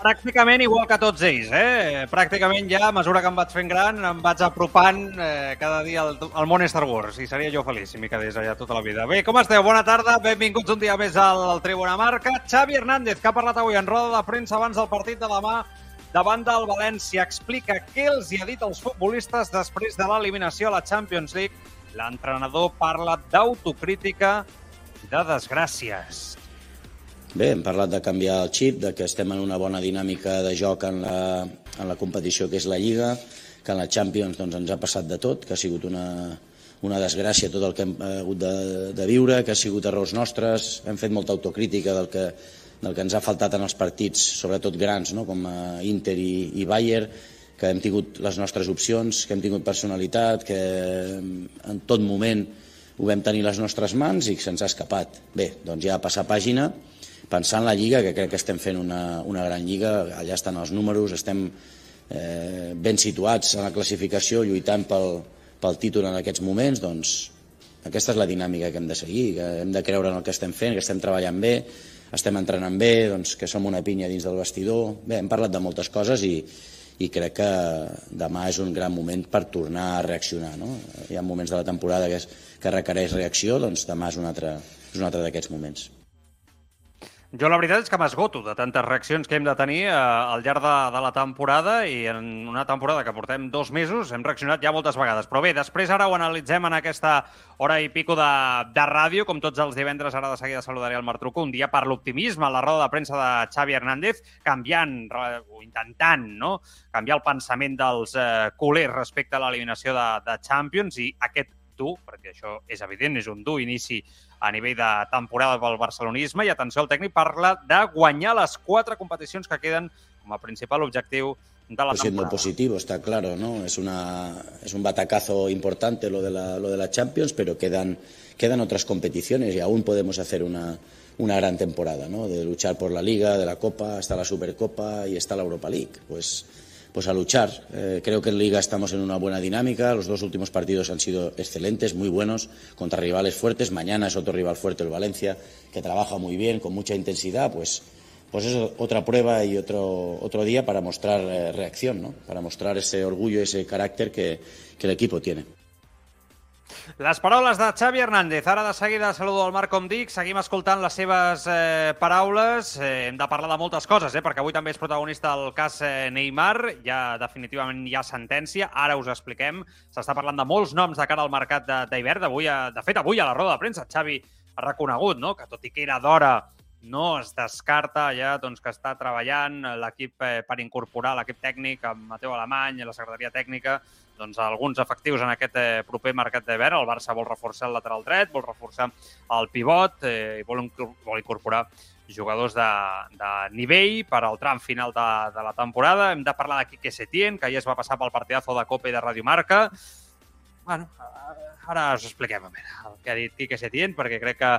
Pràcticament igual que tots ells, eh? Pràcticament ja, a mesura que em vaig fent gran, em vaig apropant eh, cada dia al, al món Star Wars i seria jo feliç si m'hi quedés allà tota la vida. Bé, com esteu? Bona tarda, benvinguts un dia més al, al Tribuna Marca. Xavi Hernández, que ha parlat avui en roda de premsa abans del partit de demà davant del València, explica què els hi ha dit als futbolistes després de l'eliminació a la Champions League. L'entrenador parla d'autocrítica i de desgràcies. Bé, hem parlat de canviar el xip, de que estem en una bona dinàmica de joc en la, en la competició que és la Lliga, que en la Champions doncs, ens ha passat de tot, que ha sigut una, una desgràcia tot el que hem hagut de, de viure, que ha sigut errors nostres, hem fet molta autocrítica del que, del que ens ha faltat en els partits, sobretot grans, no? com Inter i, i Bayern, que hem tingut les nostres opcions, que hem tingut personalitat, que en tot moment ho vam tenir les nostres mans i que se'ns ha escapat. Bé, doncs ja passar pàgina, pensar en la Lliga, que crec que estem fent una, una gran Lliga, allà estan els números, estem eh, ben situats en la classificació, lluitant pel, pel títol en aquests moments, doncs aquesta és la dinàmica que hem de seguir, que hem de creure en el que estem fent, que estem treballant bé, estem entrenant bé, doncs, que som una pinya dins del vestidor. Bé, hem parlat de moltes coses i, i crec que demà és un gran moment per tornar a reaccionar. No? Hi ha moments de la temporada que, és, que requereix reacció, doncs demà és un altre, un altre d'aquests moments. Jo la veritat és que m'esgoto de tantes reaccions que hem de tenir eh, al llarg de, de la temporada i en una temporada que portem dos mesos hem reaccionat ja moltes vegades. Però bé, després ara ho analitzem en aquesta hora i pico de, de ràdio, com tots els divendres, ara de seguida saludaré el Martruco, un dia per l'optimisme, la roda de premsa de Xavi Hernández, canviant o intentant no? canviar el pensament dels eh, culers respecte a l'eliminació de, de Champions i aquest dur, perquè això és evident, és un dur inici a nivell de temporada pel barcelonisme i atenció, el tècnic parla de guanyar les quatre competicions que queden com a principal objectiu de la pues siendo positivo, está claro, ¿no? Es, una, es un batacazo importante lo de, la, lo de la Champions, pero quedan, quedan otras competiciones y aún podemos hacer una, una gran temporada, ¿no? De luchar por la Liga, de la Copa, hasta la Supercopa y está la Europa League. Pues pues a luchar. Eh, creo que en Liga estamos en una buena dinámica. Los dos últimos partidos han sido excelentes, muy buenos, contra rivales fuertes. Mañana es otro rival fuerte, el Valencia, que trabaja muy bien, con mucha intensidad. Pues, pues es otra prueba y otro, otro día para mostrar eh, reacción, ¿no? para mostrar ese orgullo, ese carácter que, que el equipo tiene. Les paraules de Xavi Hernández. Ara de seguida saludo al Marc com dic. Seguim escoltant les seves eh, paraules. Eh, hem de parlar de moltes coses, eh, perquè avui també és protagonista el cas eh, Neymar. Ja definitivament hi ha sentència. Ara us expliquem. S'està parlant de molts noms de cara al mercat d'hivern. De fet, avui a la roda de premsa Xavi ha reconegut no? que tot i que era d'hora no es descarta ja doncs, que està treballant l'equip eh, per incorporar l'equip tècnic amb Mateu Alemany i la secretaria tècnica doncs, alguns efectius en aquest eh, proper mercat d'hivern. El Barça vol reforçar el lateral dret, vol reforçar el pivot eh, i vol, vol incorporar jugadors de, de nivell per al tram final de, de la temporada. Hem de parlar de Quique Setién, que ja es va passar pel partidazo de Copa i de Radio Marca. Bueno, ara us expliquem a veure, el que ha dit Quique Setién, perquè crec que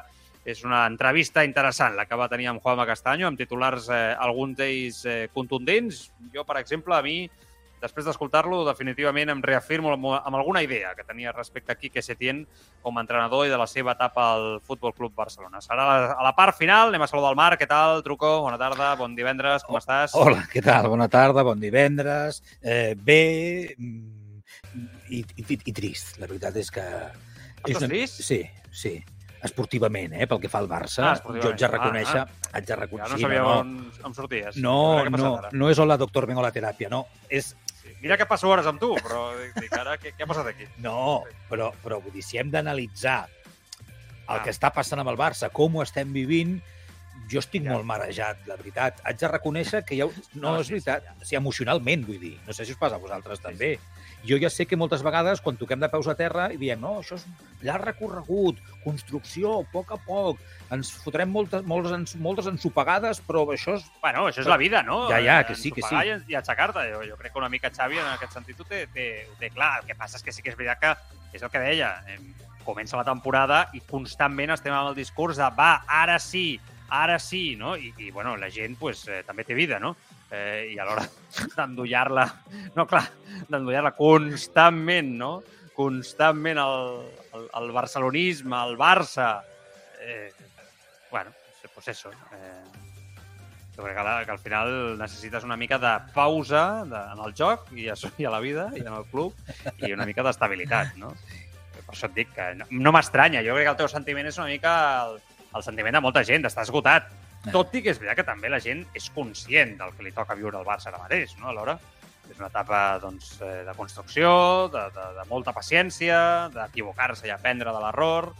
és una entrevista interessant la que va tenir amb Juanma Castaño, amb titulars, eh, alguns d'ells eh, contundents. Jo, per exemple, a mi després d'escoltar-lo, definitivament em reafirmo amb, amb alguna idea que tenia respecte a Quique Setién com a entrenador i de la seva etapa al Futbol Club Barcelona. Serà a la, a la part final, anem a saludar el Marc. Què tal, Truco? Bona tarda, bon divendres, com estàs? Hola, què tal? Bona tarda, bon divendres. Eh, bé mm, i, i, i trist. La veritat és que... Estàs és una... trist? Sí, sí esportivament, eh, pel que fa al Barça, ah, jo haig de reconèixer... Ah, ah. Haig de reconèixer ja no sabia no, on, on sorties. No, no, no és hola, doctor, vengo a la teràpia, no. És, Mira que passo hores amb tu, però dic, ara què, què ha passat aquí? No, però, però vull dir, si hem d'analitzar el ah. que està passant amb el Barça, com ho estem vivint, jo estic ja. molt marejat, la veritat. Haig de reconèixer que ja... No, no és veritat. Sí, sí, ja. sí, emocionalment, vull dir. No sé si us passa a vosaltres sí, també. Sí jo ja sé que moltes vegades, quan toquem de peus a terra i diem, no, això és llarg recorregut, construcció, a poc a poc, ens fotrem moltes, moltes, moltes ensopegades, però això és... Bueno, això és la vida, no? Ja, ja, que sí, que sí. I, i aixecar-te. Jo, jo crec que una mica Xavi en aquest sentit ho té, té, ho té clar. El que passa és que sí que és veritat que és el que deia. comença la temporada i constantment estem amb el discurs de va, ara sí, ara sí, no? I, i bueno, la gent pues, eh, també té vida, no? Eh, I a l'hora d'endollar-la, no, clar, d'endollar-la constantment, no? Constantment el, el, el barcelonisme, el Barça... Eh, bueno, pues eso. Eh, jo crec que, la, que al final necessites una mica de pausa de, en el joc i a, i a la vida i en el club i una mica d'estabilitat, no? Per això et dic que no, no m'estranya. Jo crec que el teu sentiment és una mica el, el sentiment de molta gent, d'estar esgotat. Tot i que és veritat que també la gent és conscient del que li toca viure al Barça ara mateix, no? Alhora, és una etapa doncs, eh, de construcció, de, de, de molta paciència, d'equivocar-se i aprendre de l'error.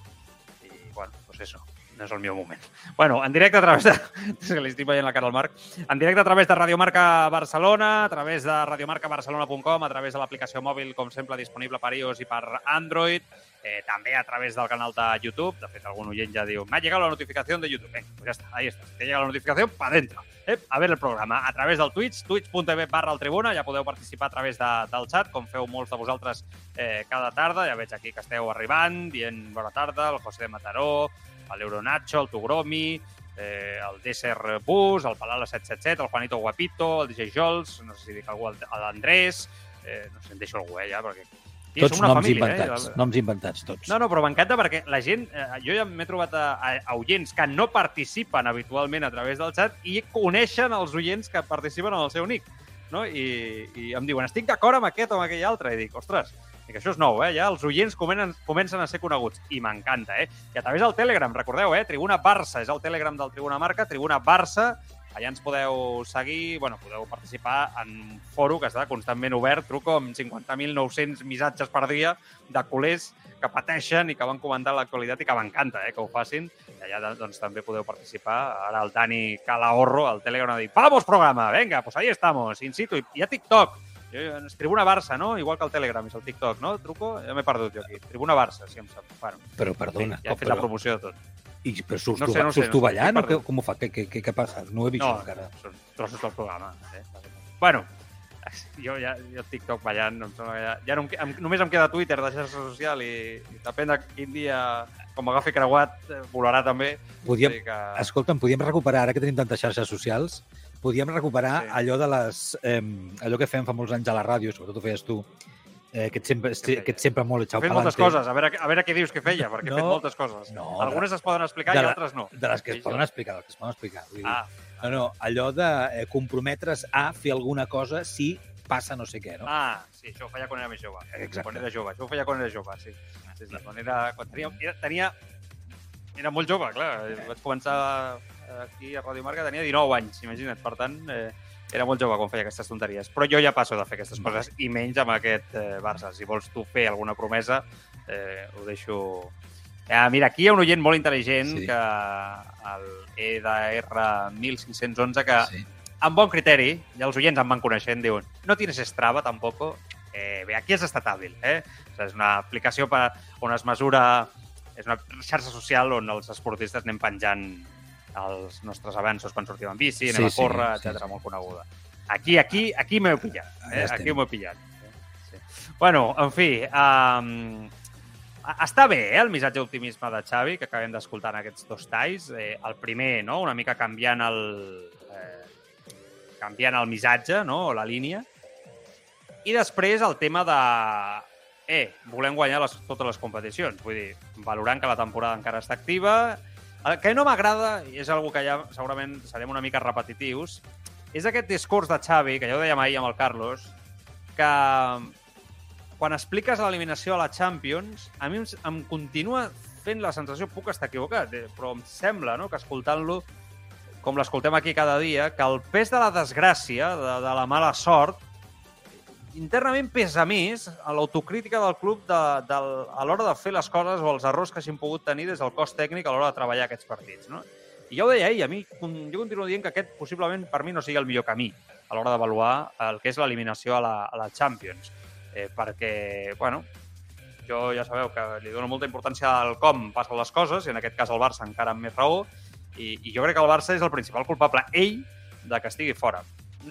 I, bueno, doncs això no és el meu moment. Bueno, en directe a través de... És que li estic veient la cara al Marc. En directe a través de Radiomarca Barcelona, a través de radiomarcabarcelona.com, a través de l'aplicació mòbil, com sempre, disponible per iOS i per Android, eh, també a través del canal de YouTube. De fet, algun oient ja diu, m'ha llegat la notificació de YouTube. Venga, pues ja està, ahí està. Si te llega la notificació, pa dentro. Eh? A veure el programa. A través del Twitch, twitch.tv barra el Tribuna, ja podeu participar a través de, del xat, com feu molts de vosaltres eh, cada tarda. Ja veig aquí que esteu arribant, dient bona tarda, el José de Mataró, l'Euronacho, el Tugromi, eh, el Desser Bus, el Palala 777, el Juanito Guapito, el DJ Jols, no sé si dic algú, l'Andrés, eh, no sé em deixo algú, eh, ja, perquè... I Tots noms família, inventats, Eh? noms inventats, tots. No, no, però m'encanta perquè la gent... Eh, jo ja m'he trobat a, a, a oients que no participen habitualment a través del xat i coneixen els oients que participen en el seu nick. No? I, I em diuen, estic d'acord amb aquest o amb aquell altre. I dic, ostres, dic, això és nou, eh? Ja els oients comencen, comencen a ser coneguts. I m'encanta, eh? I a través del Telegram, recordeu, eh? Tribuna Barça és el Telegram del Tribuna Marca, Tribuna Barça, allà ens podeu seguir, bueno, podeu participar en un foro que està constantment obert, truco amb 50.900 missatges per dia de culers que pateixen i que van comentar l'actualitat i que m'encanta eh, que ho facin. I allà doncs, també podeu participar. Ara el Dani Calahorro, al Telegram, ha dit «Vamos, programa! Venga, pues ahí estamos, in situ». I ha TikTok. Jo, es Tribuna Barça, no? Igual que el Telegram és el TikTok, no? Truco? Ja m'he perdut jo aquí. Tribuna Barça, si em sap. Bueno, Però, perdona, ja he fet però, la promoció de tot. I, però surts, No sé, no sé, surts no sé, ballant o estic què, com ho fa? Què, què, què, què passa? No ho he vist No, encara. són trossos del programa. Eh? Bueno, jo ja jo TikTok ballant, em sembla que ja, ja no em, només em queda Twitter de xarxa social i, i depèn de quin dia, com m'agafi creuat, eh, volarà també. Podíem, que... Escolta'm, podíem recuperar, ara que tenim tantes xarxes socials, podíem recuperar Sí. allò de les... Eh, allò que fem fa molts anys a la ràdio, sobretot ho feies tu, eh, que, et sempre, que et sempre molt He echau fet moltes coses, a veure, a veure què dius que feia, perquè he fet No, moltes coses. no, Algunes es poden explicar de i la- altres no. De les que es poden explicar, de les que es poden explicar. Vull dir, Ah, no, no, allò de eh, comprometre's a fer alguna cosa si passa no sé què, no? ah, sí, això ho feia quan era més jove. Exacte. Quan era jove, això ho feia quan era jove, sí. sí, sí. Quan, era, quan tenia, era, tenia... Era molt jove, clar. Vaig començar aquí a Radio Marca, tenia 19 anys, imagina't. Per tant, eh, era molt jove quan feia aquestes tonteries. Però jo ja passo de fer aquestes Vale. coses, i menys amb aquest eh, Barça. Si vols tu fer alguna promesa, eh, ho deixo... Eh, mira, aquí hi ha un oient molt intel·ligent, Sí. que el EDR 1511, que Sí. amb bon criteri, ja els oients em van coneixent, diuen, no tienes Strava tampoco? Eh, bé, aquí has estat hàbil, eh? O sigui, és una aplicació per, on es mesura... És una xarxa social on els esportistes anem penjant els nostres avanços quan sortim en bici, anem Sí, a córrer, sí, etc sí. molt coneguda. Aquí, aquí, aquí m'heu pillat. Allà Eh? Aquí m'heu pillat. Sí. Bueno, en fi, um, està bé, eh, el missatge d'optimisme de Xavi, que acabem d'escoltar en aquests dos talls. Eh, el primer, no?, una mica canviant el, eh, canviant el missatge, no?, o la línia. I després el tema de... Eh, volem guanyar les, totes les competicions. Vull dir, valorant que la temporada encara està activa. El que no m'agrada, i és algo que ja segurament serem una mica repetitius, és aquest discurs de Xavi, que ja ho dèiem ahir amb el Carlos, que quan expliques l'eliminació a la Champions, a mi em, em continua fent la sensació, puc estar equivocat, eh, però em sembla no, que escoltant-lo, com l'escoltem aquí cada dia, que el pes de la desgràcia, de, de la mala sort, internament pesa més l'autocrítica del club de, de, a l'hora de fer les coses o els errors que hagin pogut tenir des del cos tècnic a l'hora de treballar aquests partits. No? I ja ho deia ell, a mi, jo continuo dient que aquest possiblement per mi no sigui el millor camí a l'hora d'avaluar el que és l'eliminació a, la, a la Champions. Eh, perquè, bueno, jo ja sabeu que li dono molta importància al com passen les coses, i en aquest cas el Barça encara amb més raó, i, i jo crec que el Barça és el principal culpable, ell, de que estigui fora.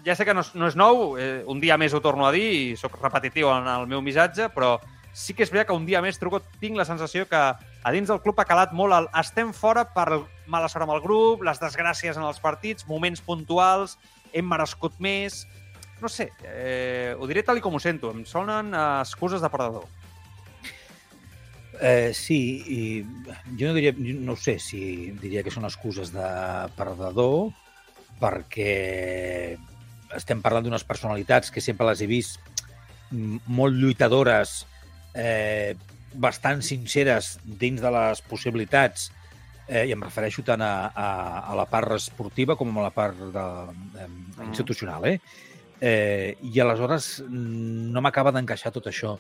Ja sé que no no és nou, eh, un dia més ho torno a dir i sóc repetitiu en el meu missatge, però sí que és veritat que un dia més, Truco, tinc la sensació que a dins del club ha calat molt el estem fora per mala sort amb el grup, les desgràcies en els partits, moments puntuals, hem merescut més... No sé, eh, ho diré tal com ho sento, em sonen eh, excuses de perdedor. Eh, sí, i jo no diria, no sé si diria que són excuses de perdedor, perquè estem parlant d'unes personalitats que sempre les he vist molt lluitadores, eh, bastant sinceres dins de les possibilitats, eh, i em refereixo tant a, a, a la part esportiva com a la part de, de, institucional, eh? eh? I aleshores no m'acaba d'encaixar tot això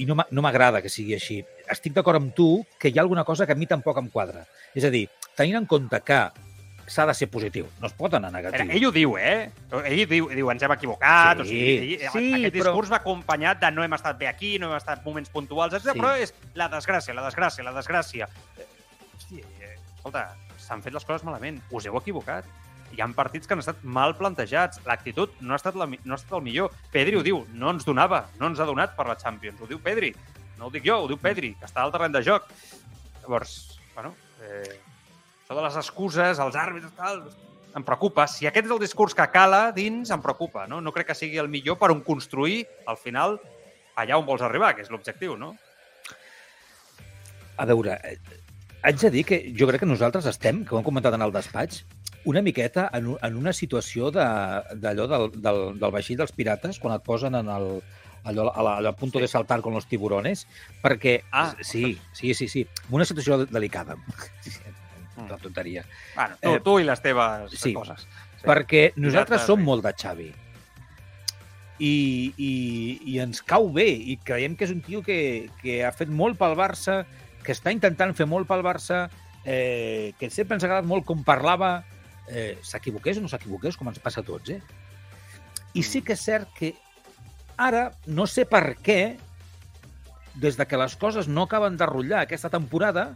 i no m'agrada que sigui així. Estic d'acord amb tu que hi ha alguna cosa que a mi tampoc em quadra. És a dir, tenint en compte que s'ha de ser positiu, no es pot anar negatiu. Ell ho diu, eh? Ell diu, diu ens hem equivocat, Sí, o sigui, ell, sí, aquest però- discurs va acompanyat de no hem estat bé aquí, no hem estat moments puntuals, etc. Sí. però és la desgràcia, la desgràcia, la desgràcia. Hosti, eh, escolta, s'han fet les coses malament, us heu equivocat. Hi ha partits que han estat mal plantejats. L'actitud no, ha estat la, no ha estat el millor. Pedri ho diu, no ens donava, no ens ha donat per la Champions. Ho diu Pedri. No ho dic jo, ho diu Pedri, que està al terreny de joc. Llavors, bueno, eh, això de les excuses, els àrbitres, tal, em preocupa. Si aquest és el discurs que cala dins, em preocupa. No, no crec que sigui el millor per on construir, al final, allà on vols arribar, que és l'objectiu, no? A veure, eh, haig de dir que jo crec que nosaltres estem, que ho hem comentat en el despatx, una miqueta en, en una situació de- d'allò del, del, del vaixell dels pirates, quan et posen en el, allò, a la, a punto de saltar con los tiburones, perquè... Ah, sí, sí, sí, sí. Una situació delicada. Mm. Una tonteria. Bueno, tu, Eh, tu i les teves sí. coses. Sí. Perquè nosaltres som molt de Xavi. I, i, I ens cau bé. I creiem que és un tio que, que ha fet molt pel Barça, que està intentant fer molt pel Barça, eh, que sempre ens ha agradat molt com parlava, eh, s'equivoqués o no s'equivoqués, com ens passa a tots, eh? I sí que és cert que ara, no sé per què, des de que les coses no acaben de rotllar aquesta temporada,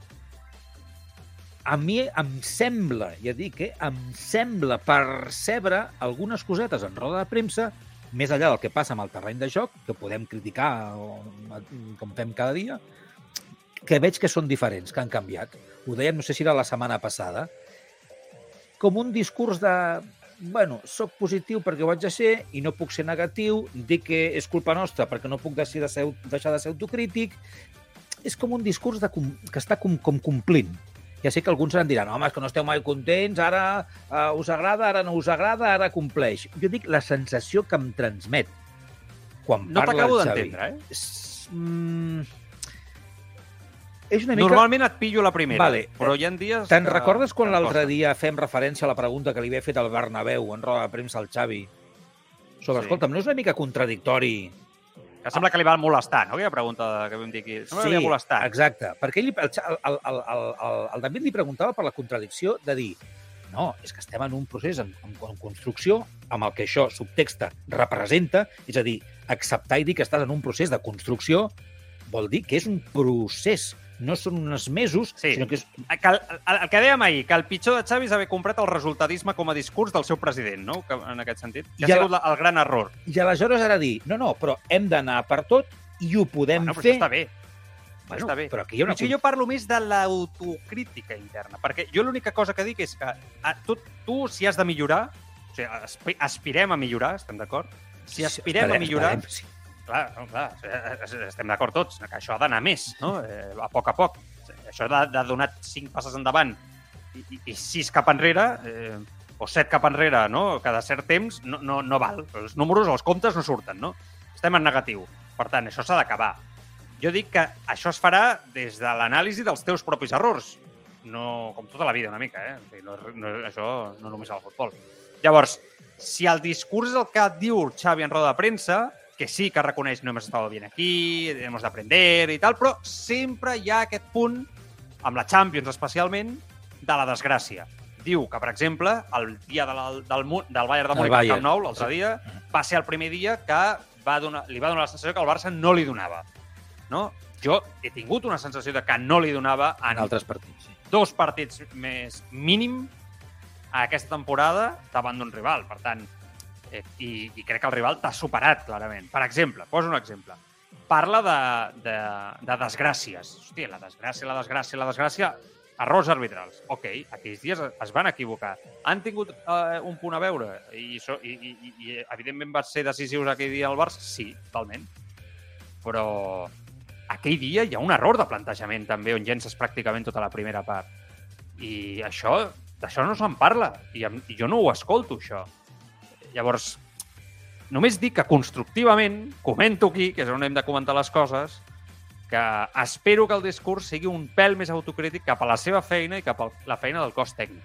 a mi em sembla, ja dic, eh, em sembla percebre algunes cosetes en roda de premsa, més enllà del que passa amb el terreny de joc, que podem criticar com fem cada dia, que veig que són diferents, que han canviat. Ho dèiem, no sé si era la setmana passada, com un discurs de bueno, sóc positiu perquè ho haig de ser i no puc ser negatiu, dic que és culpa nostra perquè no puc deixar de ser, deixar de ser autocrític. És com un discurs de, que està com, com complint. Ja sé que alguns em diran, home, és que no esteu mai contents, ara uh, us agrada, ara no us agrada, ara compleix. Jo dic la sensació que em transmet quan No parla t'acabo el Xavi. d'entendre, eh? És, mm, és una mica... Normalment et pillo la primera, Vale. però hi ha dies Te'n que... recordes quan l'altre dia fem referència a la pregunta que li havia fet al Bernabéu en roda de premsa al Xavi? Sobre, Sí. escolta'm, no és una mica contradictori? Que sembla que li va molestar, no? Aquella pregunta que vam dir aquí. Sembla que li va molestar. exacte. Perquè ell, el, el, el, el, el David li preguntava per la contradicció de dir no, és que estem en un procés en, en, en construcció amb el que això, subtexta, representa, és a dir, acceptar i dir que estàs en un procés de construcció vol dir que és un procés, no són uns mesos, Sí. sinó que és Que el, el, el que dèiem ahir, que el pitjor de Xavi és haver comprat el resultadisme com a discurs del seu president, no? Que, en aquest sentit. Que I ha sigut la, el gran error. I aleshores ara dir, no, no, però hem d'anar per tot i ho podem Bueno, però fer. això està bé. Bueno, està bé. Però aquí hi ha una... Però jo parlo més de l'autocrítica interna, perquè jo l'única cosa que dic és que a, tu, tu, si has de millorar, o sigui, aspi- aspirem a millorar, estem d'acord? Si aspirem a millorar, Esperem, sí. Clar, no, clar, estem d'acord tots, que això ha d'anar més, no? Eh, a poc a poc. Això de, de donar cinc passes endavant i, i, i sis cap enrere, eh, o set cap enrere, no? cada cert temps, no, no, no val. Els números, els comptes no surten, no? Estem en negatiu. Per tant, això s'ha d'acabar. Jo dic que això es farà des de l'anàlisi dels teus propis errors. No, com tota la vida, una mica, eh? No, no, això no només al futbol. Llavors, si el discurs és el que diu Xavi en roda de premsa, que sí que reconeix no hem estat bien aquí, hemos de aprender i tal, però sempre hi ha aquest punt, amb la Champions especialment, de la desgràcia. Diu que, per exemple, el dia de la, del, del Bayern de Múnich al Camp Nou, l'altre dia, va ser el primer dia que va donar, li va donar la sensació que el Barça no li donava. No? Jo he tingut una sensació de que no li donava en, En altres partits, sí. dos partits més mínim a aquesta temporada davant d'un rival. Per tant, eh, i, i crec que el rival t'ha superat, clarament. Per exemple, poso un exemple. parla de, de, de desgràcies. Hòstia, la desgràcia, la desgràcia, la desgràcia... Errors arbitrals. Ok, aquells dies es van equivocar. Han tingut eh, un punt a veure i, so, i, i, i evidentment van ser decisius aquell dia al Barça? Sí, totalment. Però aquell dia hi ha un error de plantejament també on llences pràcticament tota la primera part. I això, d'això no se'n parla. I jo no ho escolto, això. Llavors, només dic que constructivament, comento aquí, que és on hem de comentar les coses, que espero que el discurs sigui un pèl més autocrític cap a la seva feina i cap a la feina del cos tècnic.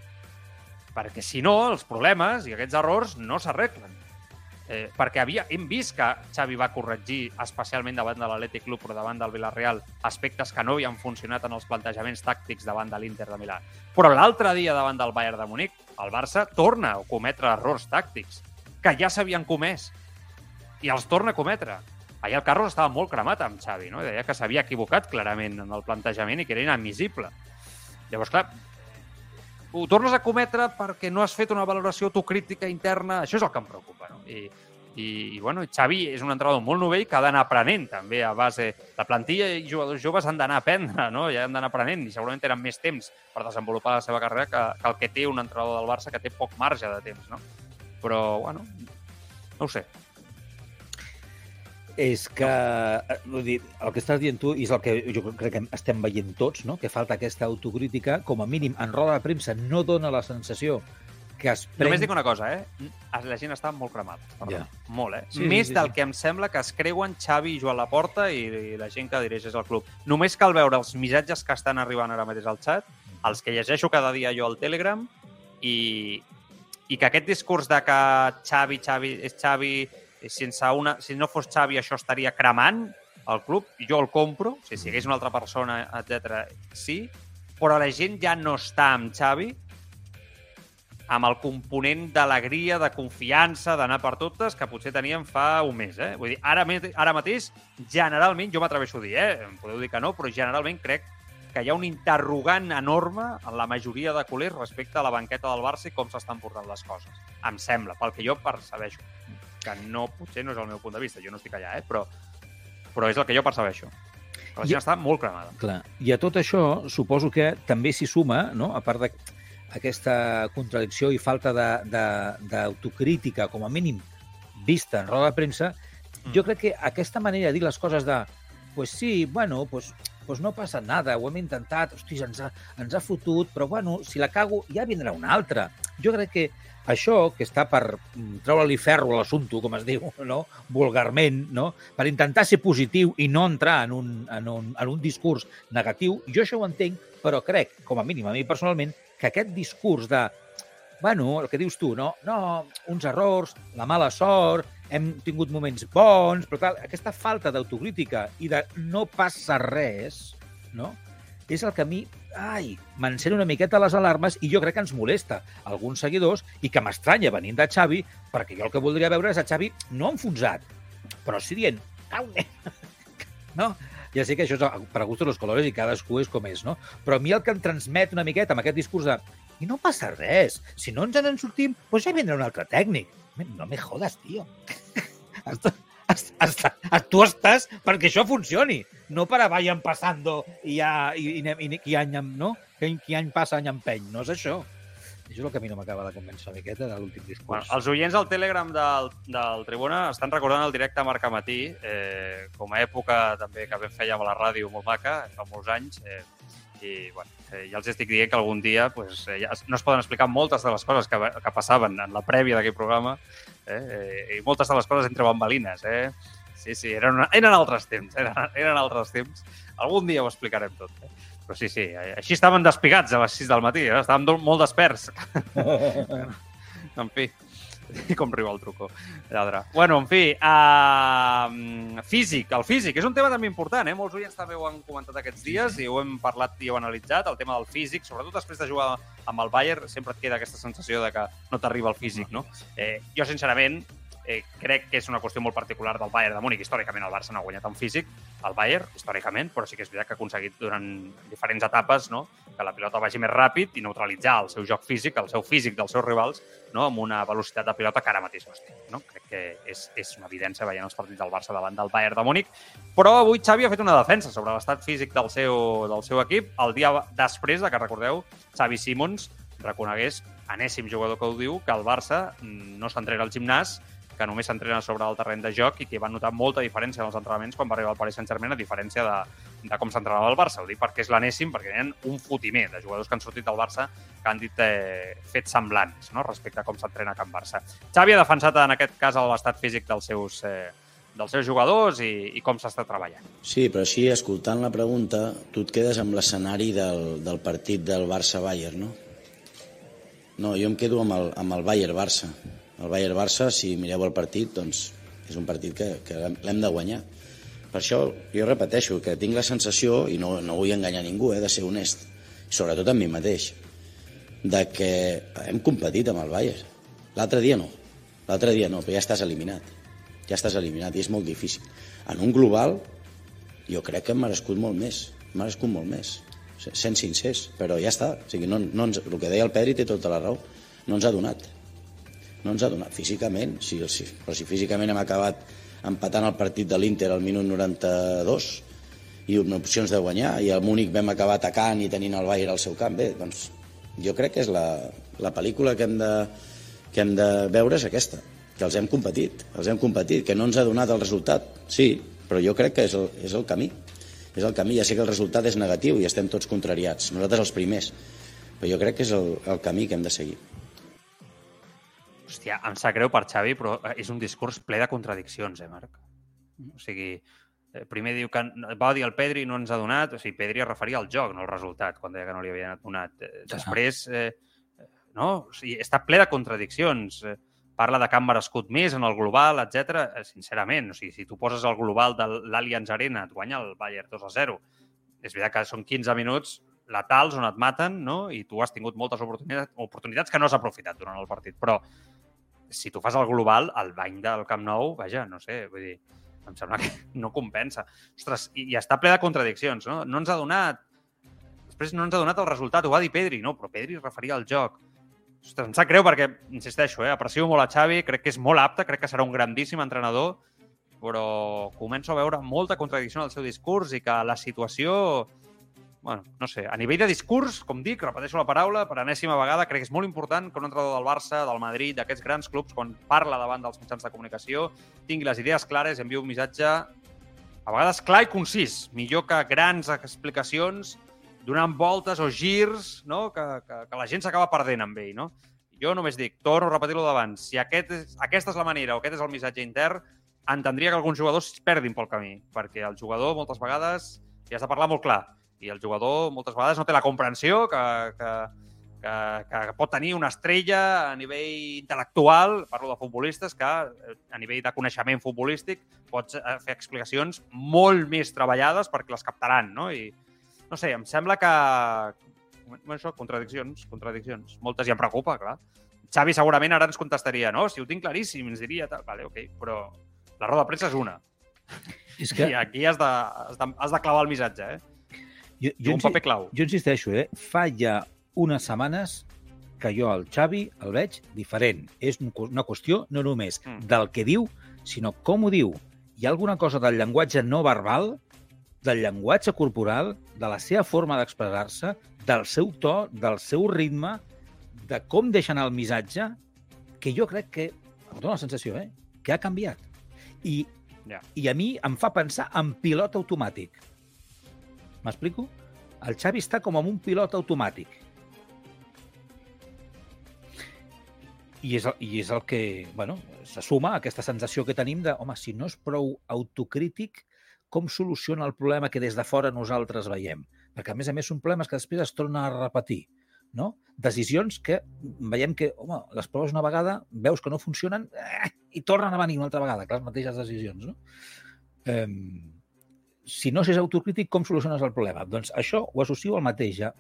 Perquè, si no, els problemes i aquests errors no s'arreglen. Eh, perquè havia, hem vist que Xavi va corregir, especialment davant de l'Atlètic Club però davant del Villarreal, aspectes que no havien funcionat en els plantejaments tàctics davant de l'Inter de Milà. Però l'altre dia davant del Bayern de Múnich, el Barça torna a cometre errors tàctics que ja s'havien comès i els torna a cometre. Allà el Carlos estava molt cremat amb Xavi, no? deia que s'havia equivocat clarament en el plantejament i que era inadmissible. Llavors, clar, ho tornes a cometre perquè no has fet una valoració autocrítica interna, això és el que em preocupa. No? I, i, i bueno, Xavi és un entrenador molt novell que ha d'anar aprenent també a base... La plantilla i jugadors joves han d'anar a aprendre, no? ja han d'anar aprenent i segurament tenen més temps per desenvolupar la seva carrera que, que el que té un entrenador del Barça que té poc marge de temps. No? Però, bueno, no ho sé és que eh, vull dir, el que estàs dient tu és el que jo crec que estem veient tots, no? que falta aquesta autocrítica, com a mínim en roda de premsa no dona la sensació que es pren... Només dic una cosa, eh? La gent està molt cremada. Ja. Molt, eh? Sí, Més sí, sí, del sí. que em sembla que es creuen Xavi i Joan Laporta i, i la gent que dirigeix el club. Només cal veure els missatges que estan arribant ara mateix al xat, els que llegeixo cada dia jo al Telegram, i, i que aquest discurs de que Xavi, Xavi, és Xavi, sense una, si no fos Xavi això estaria cremant el club, jo el compro, si hagués una altra persona, etc, sí, però la gent ja no està amb Xavi, amb el component d'alegria, de confiança, d'anar per totes, que potser teníem fa un mes. Eh? Vull dir, ara, ara mateix, generalment, jo m'atreveixo a dir, eh? podeu dir que no, però generalment crec que hi ha un interrogant enorme en la majoria de culers respecte a la banqueta del Barça i com s'estan portant les coses. Em sembla, pel que jo percebeixo. Que no, potser no és el meu punt de vista, jo no estic allà, eh? però, però és el que jo percebeixo. La I- gent està molt cremada. Clar. I a tot això, suposo que també s'hi suma, no? a part d'aquesta contradicció i falta d'autocrítica, com a mínim, vista en roda de premsa, Mm. jo crec que aquesta manera de dir les coses de pues sí, bueno, pues, pues no passa nada, ho hem intentat, hosti, ens ha, ens ha fotut, però bueno, si la cago ja vindrà una altra. Jo crec que això, que està per mm, treure-li ferro a l'assumpte, com es diu, no? vulgarment, no? per intentar ser positiu i no entrar en un, en, un, en un discurs negatiu, jo això ho entenc, però crec, com a mínim a mi personalment, que aquest discurs de bueno, el que dius tu, no? No, uns errors, la mala sort, hem tingut moments bons, però tal, aquesta falta d'autocrítica i de no passa res, no? És el que a mi, ai, m'encén una miqueta les alarmes i jo crec que ens molesta alguns seguidors i que m'estranya venint de Xavi, perquè jo el que voldria veure és a Xavi no enfonsat, però sí dient, au, nen", no? Ja sé que això és per a gustos los colores i cadascú és com és, no? Però a mi el que em transmet una miqueta amb aquest discurs de i no passa res, si no ens en sortim, doncs ja vindrà un altre tècnic. No me jodas, tio. Tu estàs perquè això funcioni, no per a vayan passando i ja, i, i, i, i any, no? Que, que any passa, any empeny, no és això. Això és el que a mi no m'acaba de convèncer miqueta de l'últim Bueno, discurs. els oients del Telegram del, del Tribuna estan recordant el directe Marc Amatí, eh, com a època també que vam fèiem a la ràdio molt maca, fa molts anys, eh, i bueno, eh, ja els estic dient que algun dia pues, eh, ja no es poden explicar moltes de les coses que, que passaven en la prèvia d'aquell programa, eh, eh, i moltes de les coses entre bambalines. Eh? Sí, sí, eren, eren altres temps, eren, eren altres temps. Algun dia ho explicarem tot. Eh? Però sí, sí, així estaven despigats a les 6 del matí, eh? estàvem molt desperts. En fi, com riu el truco, lladre. Bueno, en fi, uh, físic, el físic, és un tema també important, eh? Molts oients també ho han comentat aquests dies i ho hem parlat i ho hem analitzat, el tema del físic, sobretot després de jugar amb el Bayern, sempre et queda aquesta sensació de que no t'arriba el físic, no? Eh, jo, sincerament, eh, crec que és una qüestió molt particular del Bayern de Múnich. Històricament el Barça no ha guanyat en físic, el Bayern, històricament, però sí que és veritat que ha aconseguit durant diferents etapes no? que la pilota vagi més ràpid i neutralitzar el seu joc físic, el seu físic dels seus rivals, no? amb una velocitat de pilota que ara mateix no té. No? Crec que és, és una evidència veient els partits del Barça davant del Bayern de Múnich. Però avui Xavi ha fet una defensa sobre l'estat físic del seu, del seu equip el dia després de que, recordeu, Xavi Simons reconegués, anèssim jugador que ho diu, que el Barça no s'entrena al gimnàs que només s'entrena sobre el terreny de joc i que va notar molta diferència en els entrenaments quan va arribar al Paris Saint-Germain, a diferència de, de com s'entrenava el Barça. Ho dic perquè és l'anèssim, perquè hi ha un fotimer de jugadors que han sortit del Barça que han dit eh, fets semblants no? respecte a com s'entrena Can Barça. Xavi ha defensat en aquest cas l'estat físic dels seus, eh, dels seus jugadors i, i com s'està treballant. Sí, però així, escoltant la pregunta, tu et quedes amb l'escenari del, del partit del Barça-Bayern, no? No, jo em quedo amb el, amb el Bayern-Barça. El Bayern-Barça, si mireu el partit, doncs és un partit que, que l'hem de guanyar. Per això jo repeteixo que tinc la sensació, i no, no vull enganyar ningú, eh, de ser honest, sobretot amb mi mateix, de que hem competit amb el Bayern. L'altre dia no. L'altre dia no, però ja estàs eliminat. Ja estàs eliminat i és molt difícil. En un global, jo crec que hem merescut molt més. Hem merescut molt més. Sent sincers, però ja està. O sigui, no, no ens, el que deia el Pedri té tota la raó. No ens ha donat no ens ha donat físicament, sí, sí, però si físicament hem acabat empatant el partit de l'Inter al minut 92 i amb opcions de guanyar, i al Múnich vam acabar atacant i tenint el Bayern al seu camp. Bé, doncs jo crec que és la, la pel·lícula que hem, de, que hem de veure és aquesta, que els hem competit, els hem competit, que no ens ha donat el resultat, sí, però jo crec que és el, és el camí. És el camí, ja sé que el resultat és negatiu i estem tots contrariats, nosaltres els primers, però jo crec que és el, el camí que hem de seguir. Hòstia, em sap greu per Xavi, però eh, és un discurs ple de contradiccions, eh, Marc? O sigui, eh, primer diu que va dir el Pedri i no ens ha donat, o sigui, Pedri es referia al joc, no al resultat, quan deia que no li havia donat. Eh, després, eh, no? O sigui, està ple de contradiccions. Parla de que han merescut més en el global, etc. Sincerament, o sigui, si tu poses el global de l'Allianz Arena, et guanya el Bayern 2 a 0. És veritat que són 15 minuts letals on et maten, no? I tu has tingut moltes oportunitats, oportunitats que no has aprofitat durant el partit. Però si tu fas el global, el bany del Camp Nou, vaja, no sé, vull dir, em sembla que no compensa. Ostres, i, i està ple de contradiccions, no? No ens ha donat... Després no ens ha donat el resultat, ho va dir Pedri, no, però Pedri es referia al joc. Ostres, em sap greu perquè, insisteixo, eh, aprecio molt a Xavi, crec que és molt apte, crec que serà un grandíssim entrenador, però començo a veure molta contradicció en el seu discurs i que la situació bueno, no sé, a nivell de discurs, com dic, repeteixo la paraula, per enèsima vegada, crec que és molt important que un entrenador del Barça, del Madrid, d'aquests grans clubs, quan parla davant dels mitjans de comunicació, tingui les idees clares i enviï un missatge a vegades clar i concís, millor que grans explicacions donant voltes o girs no? que, que, que la gent s'acaba perdent amb ell. No? Jo només dic, torno a repetir-ho d'abans, si aquest és, aquesta és la manera o aquest és el missatge intern, entendria que alguns jugadors es perdin pel camí, perquè el jugador moltes vegades ja has de parlar molt clar i el jugador moltes vegades no té la comprensió que, que, que, que pot tenir una estrella a nivell intel·lectual, parlo de futbolistes, que eh, a nivell de coneixement futbolístic pots eh, fer explicacions molt més treballades perquè les captaran, no? I, no sé, em sembla que... Bueno, això, contradiccions, contradiccions. Moltes ja em preocupa, clar. Xavi segurament ara ens contestaria, no? Si ho tinc claríssim, ens diria tal. Vale, ok, però la roda de premsa és una. És que... I aquí has de, has de, has de clavar el missatge, eh? Jo, jo un paper clau. Jo insisteixo, eh? fa ja unes setmanes que jo el Xavi el veig diferent. És una qüestió no només mm. del que diu, sinó com ho diu. Hi ha alguna cosa del llenguatge no verbal, del llenguatge corporal, de la seva forma d'expressar-se, del seu to, del seu ritme, de com deixa anar el missatge, que jo crec que, em dóna la sensació, eh, que ha canviat. I, yeah. I a mi em fa pensar en pilot automàtic. M'explico? El Xavi està com amb un pilot automàtic. I és, I és el que, bueno, se suma a aquesta sensació que tenim de, home, si no és prou autocrític, com soluciona el problema que des de fora nosaltres veiem? Perquè, a més a més, són problemes que després es tornen a repetir. No? Decisions que veiem que, home, les proves una vegada, veus que no funcionen eh, i tornen a venir una altra vegada, que les mateixes decisions. No? Eh, si no s'és autocrític, com soluciones el problema? Doncs això ho associo al mateix. Ja.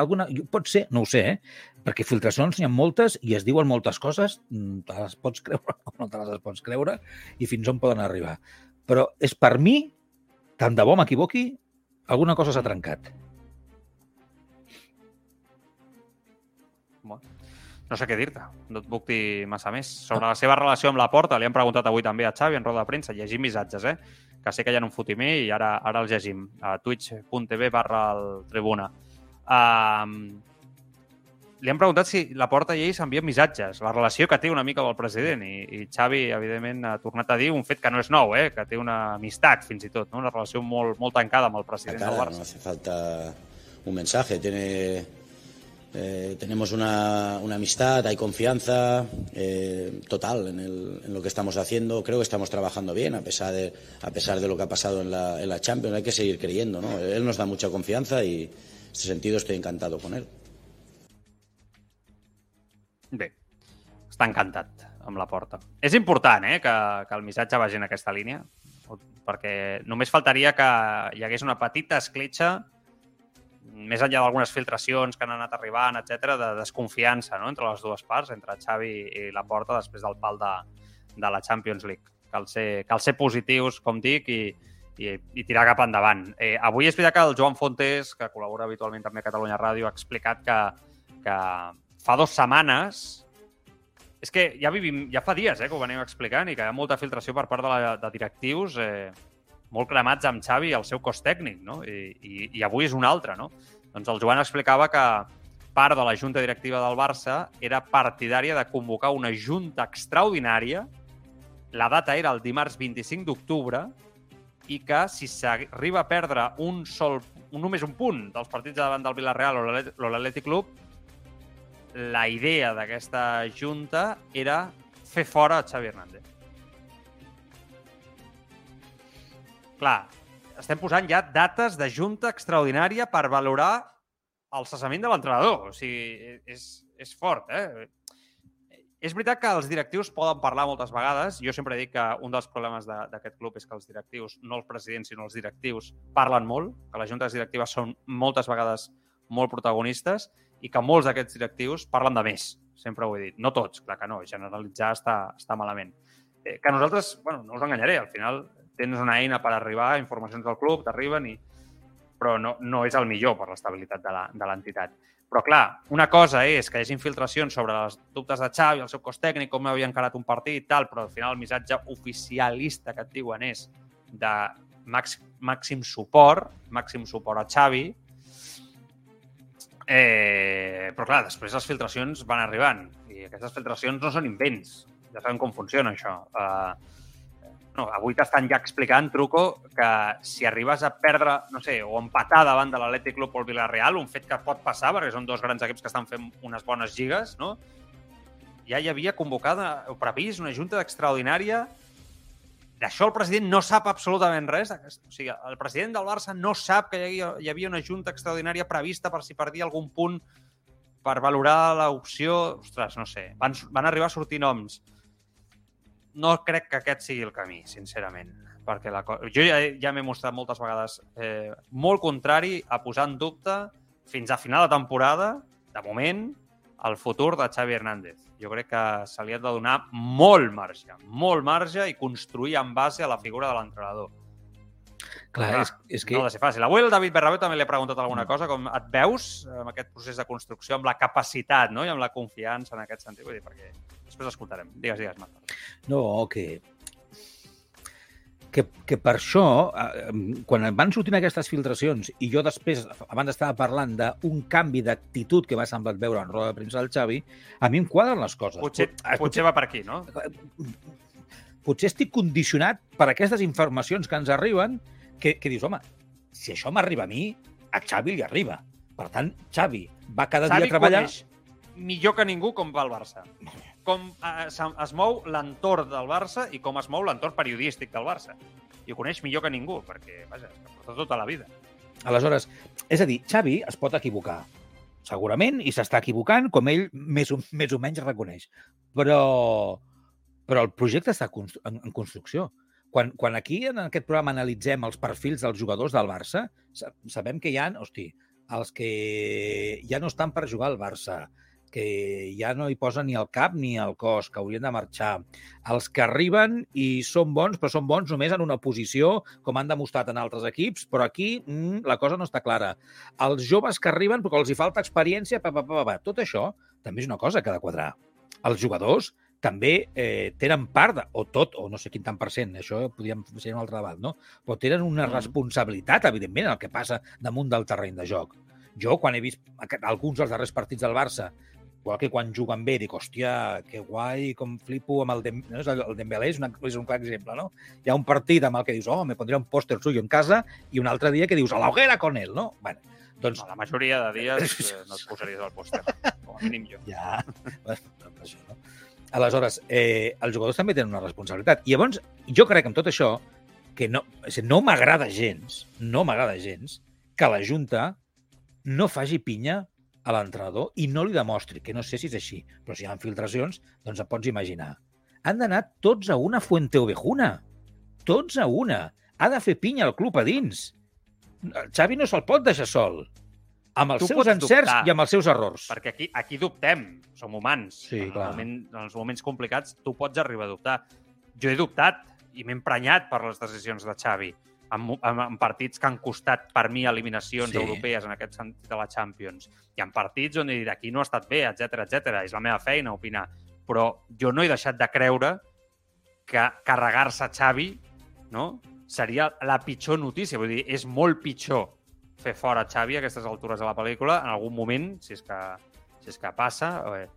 Alguna, pot ser, no ho sé, eh? perquè filtracions n'hi ha moltes i es diuen moltes coses, mm, te les pots creure o no te les pots creure i fins on poden arribar. Però és per mi, tant de bo m'equivoqui, alguna cosa s'ha trencat. No sé què dir-te, no et puc dir massa més. Sobre la seva relació amb la porta, li han preguntat avui també a Xavi en roda de premsa, llegim missatges, eh? Que sé que hi ha un fotimer i ara, ara els llegim a twitch.tv barra el tribuna. Uh, li han preguntat si la porta i ell s'envien missatges, la relació que té una mica amb el president i, i Xavi, evidentment, ha tornat a dir un fet que no és nou, eh? que té una amistat, fins i tot, no? una relació molt, molt tancada amb el president cara, del Barça. No hace falta un mensaje, tiene, eh, tenemos una, una, amistad, hay confianza eh, total en, el, en, lo que estamos haciendo. Creo que estamos trabajando bien, a pesar de, a pesar de lo que ha pasado en la, en la Champions. Hay que seguir creyendo. ¿no? Él nos da mucha confianza y en ese sentido estoy encantado con él. Bé, està encantat amb la porta. És important eh, que, que el missatge vagi en aquesta línia, perquè només faltaria que hi hagués una petita escletxa, més enllà d'algunes filtracions que han anat arribant, etc de desconfiança no? entre les dues parts, entre Xavi i la porta després del pal de, de la Champions League. Cal ser, cal ser positius, com dic, i, i, i tirar cap endavant. Eh, avui és veritat que el Joan Fontes, que col·labora habitualment també a Catalunya Ràdio, ha explicat que, que fa dues setmanes és que ja vivim, ja fa dies eh, que ho venim explicant i que hi ha molta filtració per part de, la, de directius eh, molt cremats amb Xavi i el seu cos tècnic, no? I, i, i avui és un altre, no? Doncs el Joan explicava que part de la junta directiva del Barça era partidària de convocar una junta extraordinària. La data era el dimarts 25 d'octubre i que si s'arriba a perdre un sol, només un punt dels partits davant del Villarreal o l'Atlètic Club, la idea d'aquesta junta era fer fora a Xavi Hernández. Clar, estem posant ja dates de junta extraordinària per valorar el cessament de l'entrenador. O sigui, és, és fort, eh? És veritat que els directius poden parlar moltes vegades. Jo sempre dic que un dels problemes d'aquest club és que els directius, no els presidents, sinó els directius, parlen molt, que les juntes directives són moltes vegades molt protagonistes i que molts d'aquests directius parlen de més. Sempre ho he dit. No tots, clar que no. Generalitzar està, està malament. Eh, que nosaltres, bueno, no us enganyaré, al final tens una eina per arribar informacions del club, t'arriben i però no, no és el millor per l'estabilitat de l'entitat. Però, clar, una cosa és que hi hagi infiltracions sobre els dubtes de Xavi, el seu cos tècnic, com havia encarat un partit i tal, però al final el missatge oficialista que et diuen és de màxim suport, màxim suport a Xavi, Eh, però clar, després les filtracions van arribant i aquestes filtracions no són invents. Ja sabem com funciona això. Uh, no, avui t'estan ja explicant, Truco, que si arribes a perdre, no sé, o empatar davant de l'Atlètic Club o el Villarreal, un fet que pot passar perquè són dos grans equips que estan fent unes bones lligues, no? ja hi havia convocada o previst una junta extraordinària D'això el president no sap absolutament res. O sigui, el president del Barça no sap que hi havia, hi havia una junta extraordinària prevista per si perdia algun punt per valorar l'opció... Ostres, no sé. Van, van arribar a sortir noms. No crec que aquest sigui el camí, sincerament. Perquè la, jo ja, ja m'he mostrat moltes vegades eh, molt contrari a posar en dubte fins a final de temporada, de moment, el futur de Xavi Hernández jo crec que se li ha de donar molt marge, molt marge i construir en base a la figura de l'entrenador. Clar, Clar és, és que... No ha de ser fàcil. Avui el David Berrabeu també li ha preguntat alguna mm. cosa, com et veus amb aquest procés de construcció, amb la capacitat no? i amb la confiança en aquest sentit? Vull dir, perquè després escoltarem. Digues, digues, Marc. No, que que, que per això, eh, quan van sortint aquestes filtracions i jo després, abans estava parlant d'un canvi d'actitud que m'ha semblat veure en roda de premsa del Xavi, a mi em quadren les coses. Potser, potser, potser va per aquí, no? Potser estic condicionat per aquestes informacions que ens arriben que, que dius, home, si això m'arriba a mi, a Xavi li arriba. Per tant, Xavi va cada Xavi dia a treballar... Xavi millor que ningú com va el Barça com eh, es mou l'entorn del Barça i com es mou l'entorn periodístic del Barça. I ho coneix millor que ningú, perquè, vaja, és que porta tota la vida. Aleshores, és a dir, Xavi es pot equivocar, segurament, i s'està equivocant, com ell més o, més o menys reconeix. Però, però el projecte està en, en construcció. Quan, quan aquí, en aquest programa, analitzem els perfils dels jugadors del Barça, sabem que hi ha, hosti, els que ja no estan per jugar al Barça, que ja no hi posa ni el cap ni el cos, que haurien de marxar. Els que arriben i són bons, però són bons només en una posició, com han demostrat en altres equips, però aquí mm, la cosa no està clara. Els joves que arriben, perquè els hi falta experiència, pa, pa, pa, pa, tot això també és una cosa que ha de quadrar. Els jugadors també eh, tenen part, de, o tot, o no sé quin tant per cent, això podríem ser un altre debat, no? Però tenen una Mm. responsabilitat, evidentment, en el que passa damunt del terreny de joc. Jo, quan he vist alguns dels darrers partits del Barça, igual que quan juguen bé, dic, hòstia, que guai, com flipo amb el, Dem no? el el Dembélé, és, una, és un clar exemple, no? Hi ha un partit amb el que dius, oh, me pondré un pòster suyo en casa, i un altre dia que dius, a la hoguera con él, no? Bueno, doncs No, la majoria de dies eh, no et posaries al pòster, com a mínim jo. Ja, per això, no? Aleshores, eh, els jugadors també tenen una responsabilitat. I llavors, jo crec que amb tot això, que no, no m'agrada gens, no m'agrada gens, que la Junta no faci pinya a l'entrenador i no li demostri, que no sé si és així, però si hi ha filtracions, doncs et pots imaginar. Han d'anar tots a una fuente ovejuna. Tots a una. Ha de fer pinya al club a dins. El Xavi no se'l pot deixar sol. Amb els Tu seus encerts dubtar. i amb els seus errors. Perquè aquí, aquí dubtem, som humans. Sí, en, clar. el moment, en els moments complicats tu pots arribar a dubtar. Jo he dubtat i m'he emprenyat per les decisions de Xavi mo- en, en partits que han costat per mi eliminacions sí. europees en aquest sentit de la Champions. I en partits on he dit aquí no ha estat bé, etc etc. És la meva feina opinar. Però jo no he deixat de creure que carregar-se Xavi no? seria la pitjor notícia. Vull dir, és molt pitjor fer fora Xavi a aquestes altures de la pel·lícula en algun moment, si és que, si és que passa, eh,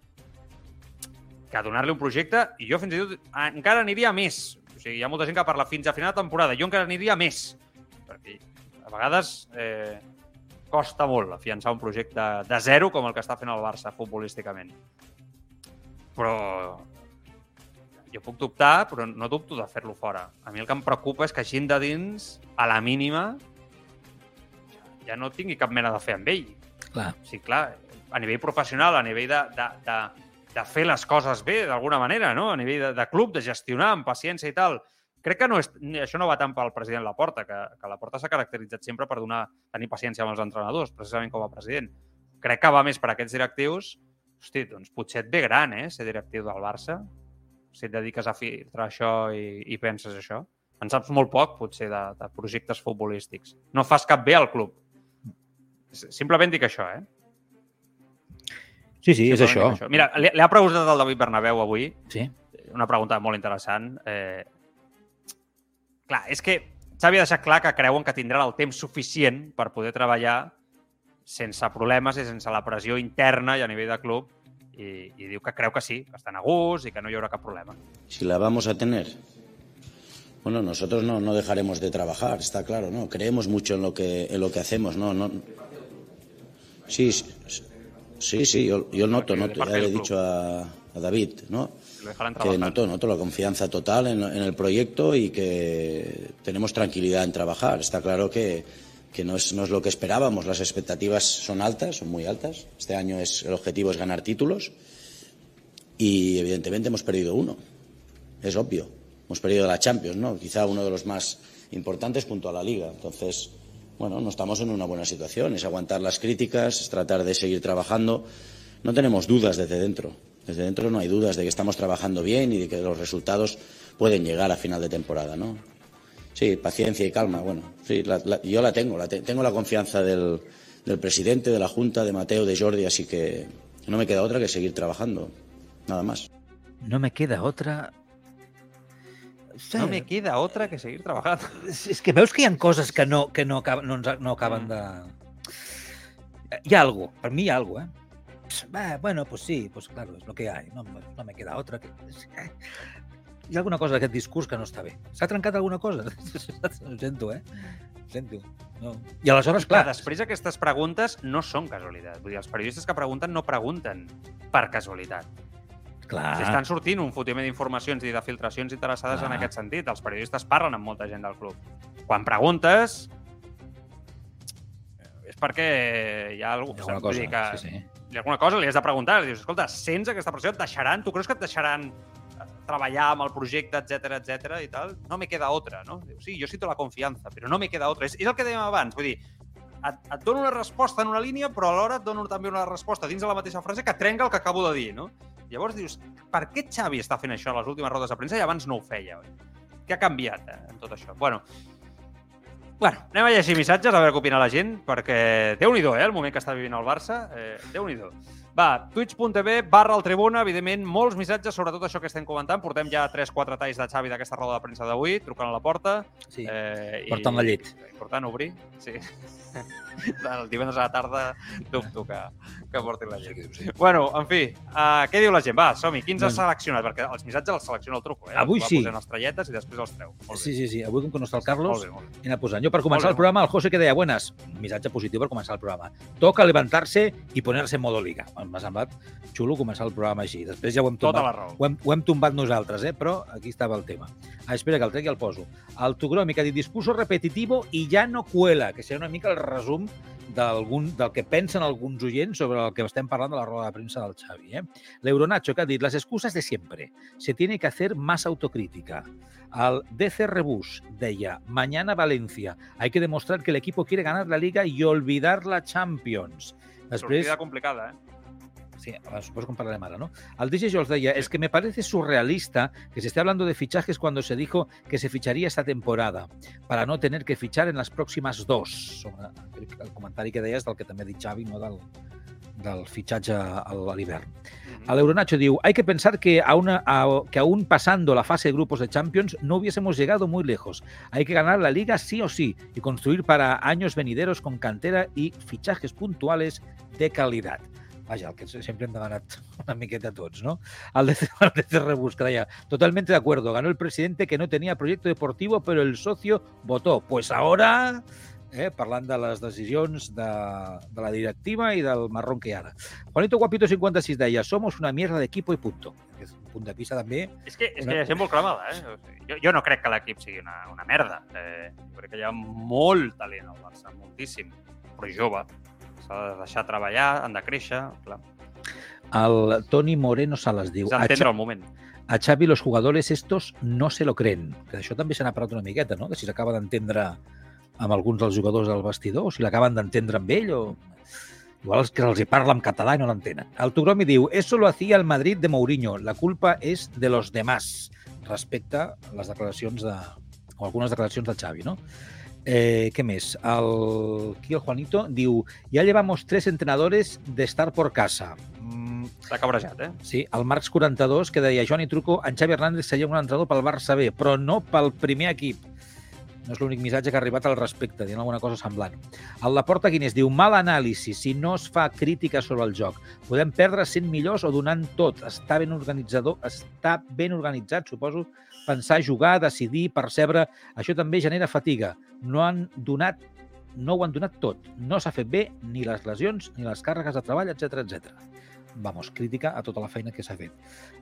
que donar-li un projecte, i jo fins i tot encara aniria més. O sigui, hi ha molta gent que parla fins a final de temporada, jo encara aniria més. Perquè a vegades eh, costa molt afiançar un projecte de zero com el que està fent el Barça futbolísticament. Però jo puc dubtar, però no dubto de fer-lo fora. A mi el que em preocupa és que gent de dins, a la mínima, ja no tingui cap mena de fer amb ell. Clar. Sí, clar, a nivell professional, a nivell de, de, de, de fer les coses bé, d'alguna manera, no? a nivell de, de club, de gestionar amb paciència i tal. Crec que no és, això no va tant pel president Laporta, que, que Laporta s'ha caracteritzat sempre per donar, tenir paciència amb els entrenadors, precisament com a president. Crec que va més per aquests directius. Hosti, doncs potser et ve gran, eh, ser directiu del Barça. Si et dediques a filtrar això i, i penses això. En saps molt poc, potser, de, de projectes futbolístics. No fas cap bé al club. Simplement dic això, eh? Sí, sí, és Simplement això. dic això. Mira, li, li ha preguntat al David Bernabéu avui, Sí. una pregunta molt interessant. Eh, clar, és que Xavi ha deixat clar que creuen que tindran el temps suficient per poder treballar sense problemes i sense la pressió interna i a nivell de club i, i diu que creu que sí, que estan a gust i que no hi haurà cap problema. Si la vamos a tener. Bueno, nosotros no, no dejaremos de trabajar, está claro, ¿no? Creemos mucho en lo que, en lo que hacemos, ¿no? no sí, sí, sí, yo, yo noto, noto, ya le he dicho a, a David, ¿no? Que noto, noto la confianza total en, en el proyecto y que tenemos tranquilidad en trabajar. Está claro que, que no, es, no es lo que esperábamos, las expectativas son altas, son muy altas. Este año es, el objetivo es ganar títulos y evidentemente hemos perdido uno, es obvio. Hemos perdido la Champions, ¿no? Quizá uno de los más importantes junto a la Liga. Entonces, bueno, no estamos en una buena situación. Es aguantar las críticas, es tratar de seguir trabajando. No tenemos dudas desde dentro. Desde dentro no hay dudas de que estamos trabajando bien y de que los resultados pueden llegar a final de temporada, ¿no? Sí, paciencia y calma. Bueno, sí, yo la tengo. Tengo la confianza del, del presidente, de la Junta, de Mateo, de Jordi, así que no me queda otra que seguir trabajando. Nada más. No me queda otra... Sí. No me queda otra que seguir trabajant. És és que veus que hi ha coses que no, que no, acaben, no, ens- no acaben de... Hi ha algo, per mi hi ha algo, eh? Bah, bueno, pues sí, pues claro, es lo que hay, no, no me queda otra. Que... Hi ha alguna cosa d'aquest discurs que no està bé. S'ha trencat alguna cosa? Ho sento, eh? Ho sento. No. I aleshores, Clar, clar, després aquestes preguntes no són casualitat. Vull dir, els periodistes que pregunten no pregunten per casualitat. Clar, estan sortint un fotimer d'informacions i de filtracions interessades Clar. en aquest sentit. Els periodistes parlen amb molta gent del club. Quan preguntes és perquè hi ha algú... hi ha alguna cosa. que Sí, sí. hi ha alguna cosa, li has de preguntar. Li dius, escolta, sents aquesta pressió? Et deixaran? Tu creus que et deixaran eh, treballar amb el projecte, etc etc i tal? No me queda otra, no? Diu, sí, jo siento la confiança, però no me queda otra. És, és el que dèiem abans, vull dir, et, et dono una resposta en una línia, però alhora et dono també una resposta dins de la mateixa frase que trenca el que acabo de dir, no? Llavors dius, per què Xavi està fent això a les últimes rodes de premsa i abans no ho feia? Oi? Què ha canviat eh, en tot això? Bueno, bueno, anem a llegir missatges, a veure què opina la gent, perquè déu nhi eh, el moment que està vivint el Barça. Eh, déu nhi Va, twitch.tv barra el Tribuna, evidentment, molts missatges sobre tot això que estem comentant. Portem ja 3-4 talls de Xavi d'aquesta roda de premsa d'avui, trucant a la porta. Sí. Eh, Portant la llet. Important obrir, sí. El divendres a la tarda dubto que, que portin la llet. Sí, sí. Bueno, en fi, uh, què diu la gent? Va, som-hi. Quins has Bueno. seleccionat? Perquè els missatges els selecciona el truco, eh? Avui Va sí. posant estrelletes i després els treu. Molt bé. Sí, sí, sí. Avui, com que no està el Carlos, Molt bé, molt bé. he anat posant. Jo, per començar Molt el programa, el José que deia, buenas, missatge positiu per començar el programa. Toca levantar-se i ponerse en modo liga. M'ha semblat xulo començar el programa així. Després ja ho hem Tota tombat, la raó. ho hem, ho hem tombat nosaltres, eh? però aquí estava el tema. Ah, espera, que el tregui i el poso. El Tugromi, que ha dit discurso repetitivo i ja no cuela, que serà una mica el resum d'algun del que pensen alguns oients sobre el que estem parlant de la roda de premsa del Xavi. Eh? L'Euronacho, que ha dit les excuses de siempre. Se tiene que hacer más autocrítica. El DC Rebus deia, mañana Valencia. Hay que demostrar que el equipo quiere ganar la Liga y olvidar la Champions. Després, Sortida complicada, eh? Sí, supongo parlarem ara, ¿no? Al DJ Jules deia, es que me parece surrealista que se esté hablando de fichajes cuando se dijo que se ficharía esta temporada para no tener que fichar en las próximas dos. Sobre el, el comentari que deies del que també ha dit Xavi, no del, del fitxatge a a l'hivern. A l'Euronacho diu, hay que pensar que, aún, a- que aún pasando la fase de grupos de Champions no hubiésemos llegado muy lejos. Hay que ganar la liga sí o sí y construir para años venideros con cantera y fichajes puntuales de calidad. Vaja, el que sempre hem demanat una miqueta tots, no? El de, de que deia, totalmente de acuerdo, ganó el presidente que no tenía proyecto deportivo, pero el socio votó. Pues ahora, eh, parlant de les decisions de, de la directiva i del marrón que hi ha ara. Juanito Guapito 56 deia, somos una mierda de equipo y punto. És un punt de vista també. És que, és Una- que gent molt cremada, eh? O sigui, Jo, jo no crec que l'equip sigui una, una merda. Eh, crec que hi ha molt talent al Barça, moltíssim, però jove. S'ha de deixar treballar, han de créixer, clar. El Toni Moreno Salas diu, És entendre el moment. a Xavi los jugadores estos no se lo creen. Que d'això també se n'ha parlat una miqueta, no? De si s'acaba d'entendre amb alguns dels jugadors del vestidor, o si l'acaben d'entendre amb ell, o... Igual és que els hi parla en català i no l'entenen. El Tugromi diu, eso lo hacía el Madrid de Mourinho, la culpa es de los demás, respecte a les declaracions de... o algunes declaracions de Xavi, no? Eh, què més? El, aquí el Juanito diu, ya llevamos tres entrenadores de estar por casa. Mm, S'ha cabrejat, eh? Sí, el Marx 42, que deia Joan i Truco, en Xavi Hernández seria un entrenador pel Barça B, però no pel primer equip. No és l'únic missatge que ha arribat al respecte, dient alguna cosa semblant. El Laporta Guinness diu, mal anàlisi, si no es fa crítica sobre el joc. Podem perdre sent millors o donant tot. Està ben organitzador, està ben organitzat, suposo, pensar, jugar, decidir, percebre. Això també genera fatiga. No han donat no ho han donat tot. No s'ha fet bé ni les lesions, ni les càrregues de treball, etc etc. Vamos, crítica a tota la feina que s'ha fet.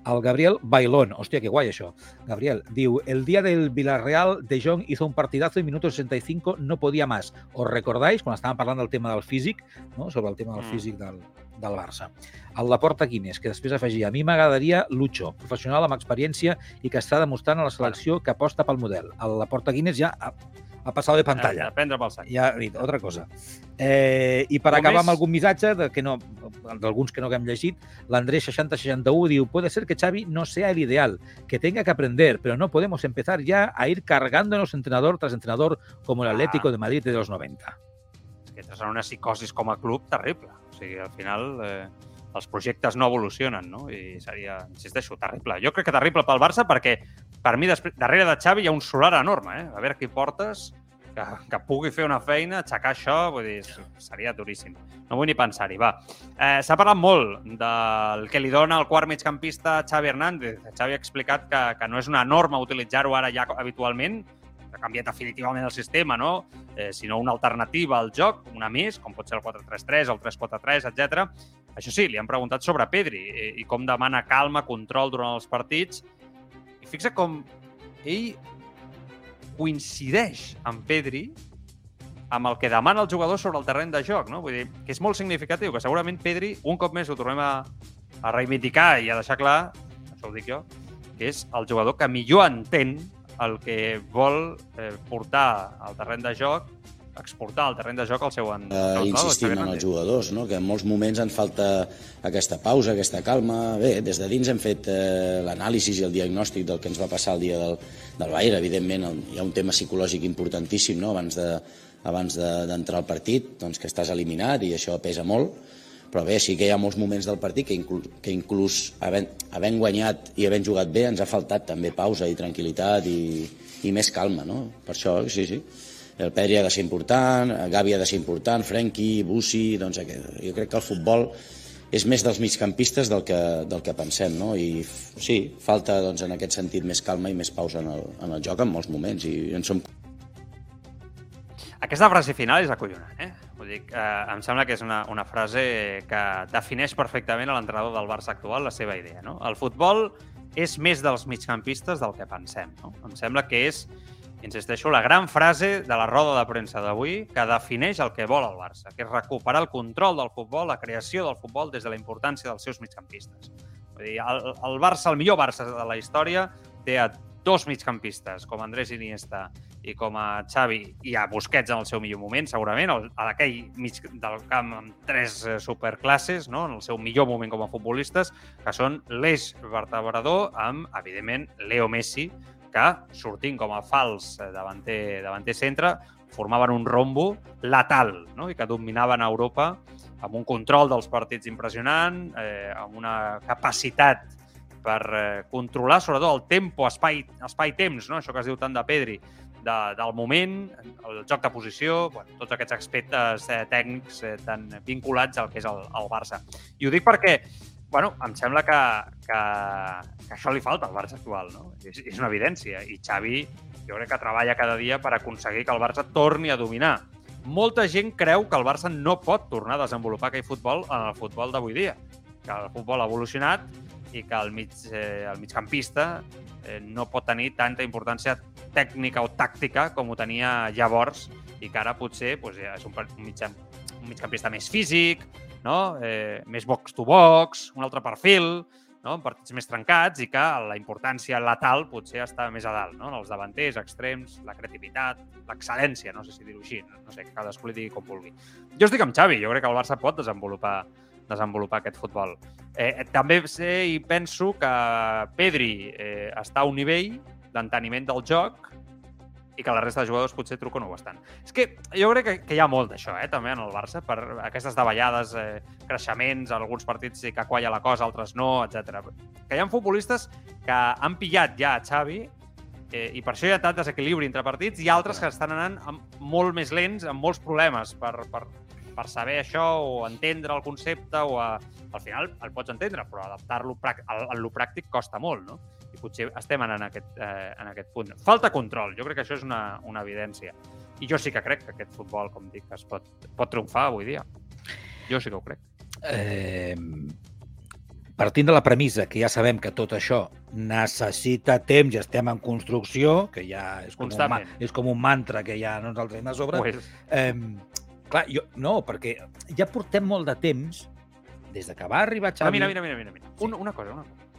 El Gabriel Bailón, hòstia, que guai això. Gabriel, diu, el día del Villarreal, De Jong hizo un partidazo y minuto 65 no podía más. ¿Os recordáis, quan estàvem parlant del tema del físic, no? sobre el tema del Mm. físic del, del Barça? El Laporta Guinness, que després afegia, a mi m'agradaria Lucho, professional amb experiència i que està demostrant a la selecció que aposta pel model. El Laporta Guinness ja ha, ha passat de pantalla. De prendre pel sac. Ja altra cosa. Eh, I per Com acabar és- amb algun missatge de que no, d'alguns que no haguem llegit, l'Andrés 6061 diu puede ser que Xavi no sea el ideal, que tenga que aprender, pero no podemos empezar ya a ir cargándonos entrenador tras entrenador como el Ah. Atlético de Madrid de los 90. És que entres en una psicosis com a club terrible. Sigui, al final eh, els projectes no evolucionen, no? I seria, insisteixo, terrible. Jo crec que terrible pel Barça perquè per mi després, darrere de Xavi hi ha un solar enorme, eh? A veure qui portes que, que pugui fer una feina, aixecar això, vull dir, seria duríssim. No vull ni pensar-hi, va. Eh, S'ha parlat molt del que li dona el quart migcampista Xavi Hernández. Xavi ha explicat que, que no és una norma utilitzar-ho ara ja habitualment, ha canviat definitivament el sistema, no? eh, sinó una alternativa al joc, una més, com pot ser el 4-3-3 o el 3-4-3, etc. Això sí, li han preguntat sobre Pedri eh, i com demana calma, control durant els partits. I fixa com ell coincideix amb Pedri amb el que demana el jugador sobre el terreny de joc, no? Vull dir, que és molt significatiu, que segurament Pedri, un cop més ho tornem a, a reivindicar i a deixar clar, això ho dic jo, que és el jugador que millor entén el que vol eh, portar al terreny de joc, exportar al terreny de joc el seu en... eh, insistim en els jugadors, no? que en molts moments en falta aquesta pausa, aquesta calma. Bé, des de dins hem fet eh, l'anàlisi i el diagnòstic del que ens va passar el dia del, del Bayern. Evidentment, el, hi ha un tema psicològic importantíssim no? abans de abans d'entrar de, al partit, doncs que estàs eliminat i això pesa molt, però bé, sí que hi ha molts moments del partit que, inclús, que inclús havent, havent guanyat i havent jugat bé ens ha faltat també pausa i tranquil·litat i, i més calma, no? Per això, sí, sí. El Pedri ha de ser important, Gavi ha de ser important, Frenkie, Bussi, doncs jo crec que el futbol és més dels migcampistes del que, del que pensem, no? I sí, falta doncs, en aquest sentit més calma i més pausa en el, en el joc en molts moments i en som aquesta frase final és acollonant, eh? Vull dir, eh, em sembla que és una, una frase que defineix perfectament a l'entrenador del Barça actual la seva idea, no? El futbol és més dels migcampistes del que pensem, no? Em sembla que és, insisteixo, la gran frase de la roda de premsa d'avui que defineix el que vol el Barça, que és recuperar el control del futbol, la creació del futbol des de la importància dels seus migcampistes. Vull dir, el, el Barça, el millor Barça de la història, té a dos migcampistes, com Andrés Iniesta i com a Xavi i a Busquets en el seu millor moment, segurament, a aquell mig del camp amb tres eh, superclasses, no? en el seu millor moment com a futbolistes, que són l'eix vertebrador amb, evidentment, Leo Messi, que, sortint com a fals eh, davanter, davanter centre, formaven un rombo letal no? i que dominaven Europa amb un control dels partits impressionant, eh, amb una capacitat per eh, controlar sobretot el tempo, espai, espai-temps, no? això que es diu tant de Pedri, de, del moment, el joc de posició, bueno, tots aquests aspectes eh, tècnics eh, tan vinculats al que és el, el Barça. I ho dic perquè bueno, em sembla que, que, que això li falta al Barça actual, no? És, és una evidència. I Xavi jo crec que treballa cada dia per aconseguir que el Barça torni a dominar. Molta gent creu que el Barça no pot tornar a desenvolupar aquell futbol en el futbol d'avui dia, que el futbol ha evolucionat i que el, mig, eh, el migcampista eh, no pot tenir tanta importància tècnica o tàctica com ho tenia llavors i que ara potser pues, és un, mig, un migcampista més físic, no? eh, més box-to-box, un altre perfil, no? en partits més trencats i que la importància letal potser està més a dalt, no? en els davanters, extrems, la creativitat, l'excel·lència, no sé si dir-ho així, no sé, que cadascú li digui com vulgui. Jo estic amb Xavi, jo crec que el Barça pot desenvolupar desenvolupar aquest futbol. Eh, també sé i penso que Pedri eh, està a un nivell d'enteniment del joc i que la resta de jugadors potser truco no ho estan. És que jo crec que, que hi ha molt d'això, eh, també, en el Barça, per aquestes davallades, eh, creixements, alguns partits sí que qualla la cosa, altres no, etc. Que hi ha futbolistes que han pillat ja a Xavi eh, i per això hi ha tant desequilibri entre partits i altres que estan anant amb molt més lents, amb molts problemes per, per per saber això o entendre el concepte o a, al final el pots entendre, però adaptar-lo a lo pràctic costa molt, no? I potser estem en aquest, eh, en aquest punt. Falta control, jo crec que això és una, una evidència. I jo sí que crec que aquest futbol, com dic, es pot, pot triomfar avui dia. Jo sí que ho crec. Eh, partint de la premissa que ja sabem que tot això necessita temps i estem en construcció, que ja és com, un, és com un mantra que ja no ens el tenim a sobre, pues... eh, Clar, jo, no, perquè ja portem molt de temps, des de que va arribar Xavi... Ah, mira, mira, mira, mira. mira. Sí. Una, una cosa, una cosa.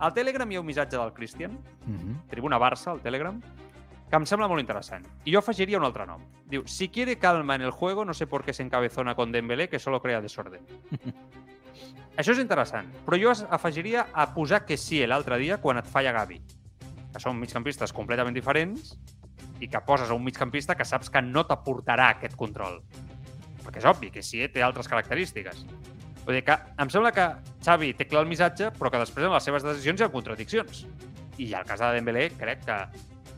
Al Telegram hi ha un missatge del Christian, uh mhm. -huh. Tribuna Barça, al Telegram, que em sembla molt interessant. I jo afegiria un altre nom. Diu, si quiere calma en el juego, no sé por qué se encabezona con Dembélé, que solo crea desorden. Això és interessant, però jo afegiria a posar que sí l'altre dia quan et falla Gavi, que són migcampistes completament diferents, i que poses a un migcampista que saps que no t'aportarà aquest control. Perquè és obvi que sí, té altres característiques. Vull dir que em sembla que Xavi té clar el missatge, però que després en les seves decisions hi ha contradiccions. I el cas de Dembélé crec que,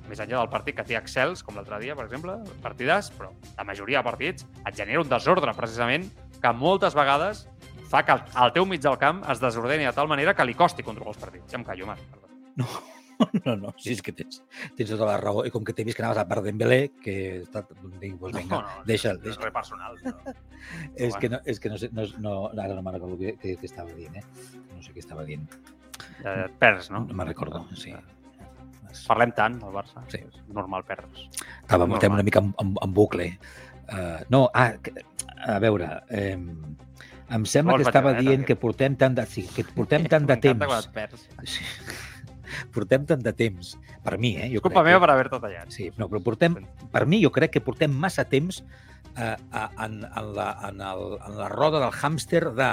més enllà del partit que té excels, com l'altre dia, per exemple, partidàs, però la majoria de partits et genera un desordre, precisament, que moltes vegades fa que el teu mig del camp es desordeni de tal manera que li costi controlar els partits. Ja em callo, Marc. No, no, no, sí, és que tens, tens tota la raó. I com que t'he vist que anaves a per Dembélé, que està, dic, pues, vinga, no, no, deixa'l. Deixa. És res personal. Però... és, que no, és que no sé, no, no, ara no me'n recordo què, què, què estava dient, eh? No sé què estava dient. Ja et perds, no? No me'n recordo, sí. Parlem tant del Barça. Sí. És normal perdre's. Estàvem estem una mica en, en, en bucle. Uh, no, ah, a veure, eh, em sembla que estava dient que portem tant de, sí, que portem tant de temps. Perds. Sí portem tant de temps, per mi, eh? Jo Culpa meva que... per haver tot allà. Sí, no, però portem, per mi jo crec que portem massa temps eh, en, en, la, en, el, en la roda del hàmster de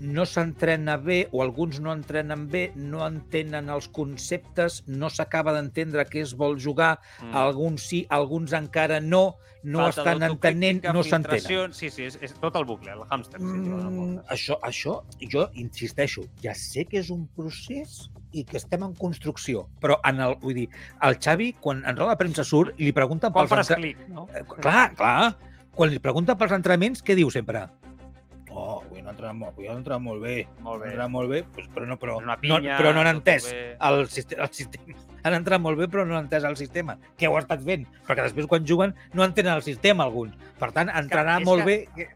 no s'entrena bé o alguns no entrenen bé, no entenen els conceptes, no s'acaba d'entendre què es vol jugar, mm. alguns sí, alguns encara no, no Falta estan entenent, no s'entenen. Sí, sí, és, és tot el bucle, el hàmster. Mm, això, això, jo insisteixo, ja sé que és un procés i que estem en construcció, però en el, vull dir, el Xavi, quan en roda de premsa surt, li pregunten Quan faràs entre- clic, no? Eh, Clar, clar. Quan li pregunten pels entrenaments, què diu sempre? Avui no ha entrenat molt, avui ha entrenat molt bé. Molt Ha bé. entrenat molt bé, doncs, però, no, però, una no, pinya, però no han entès el, el sistema. Han entrat molt bé, però no han entès el sistema. Què heu estat fent? Perquè després, quan juguen, no entenen el sistema, alguns. Per tant, entrenar és molt que- bé...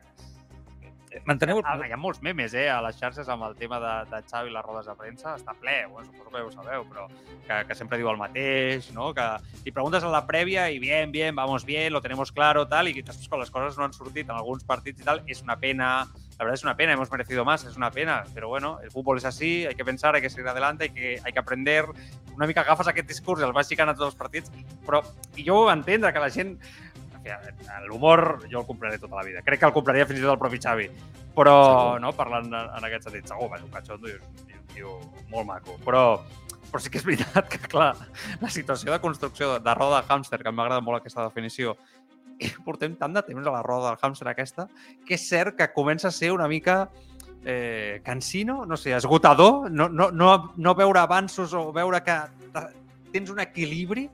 M'enteneu? Ah, hi ha molts memes eh, a les xarxes amb el tema de, de Xavi i les rodes de premsa. Està ple, bueno, suposo que ho sabeu, però que, que sempre diu el mateix, no? que li preguntes a la prèvia i bien, bien, vamos bien, lo tenemos claro, tal, i després quan les coses no han sortit en alguns partits i tal, és una pena, la verdad es una pena, hemos merecido más, es una pena, pero bueno, el fútbol es así, hay que pensar, hay que seguir adelante, hay que, hay que aprender. Una mica agafes aquest discurs i el vas ficant a tots els partits, però i jo ho entendre, que la gent en fi, l'humor jo el compraré tota la vida. Crec que el compraria fins i tot el propi Xavi. Però, Segur. no, parlant en, en aquest sentit, segur, va, un catxondo i un, tio molt maco. Però, però sí que és veritat que, clar, la situació de construcció de, de roda de hàmster, que m'agrada molt aquesta definició, i portem tant de temps a la roda del hàmster aquesta, que és cert que comença a ser una mica eh, cansino, no sé, esgotador, no, no, no, no veure avanços o veure que tens un equilibri,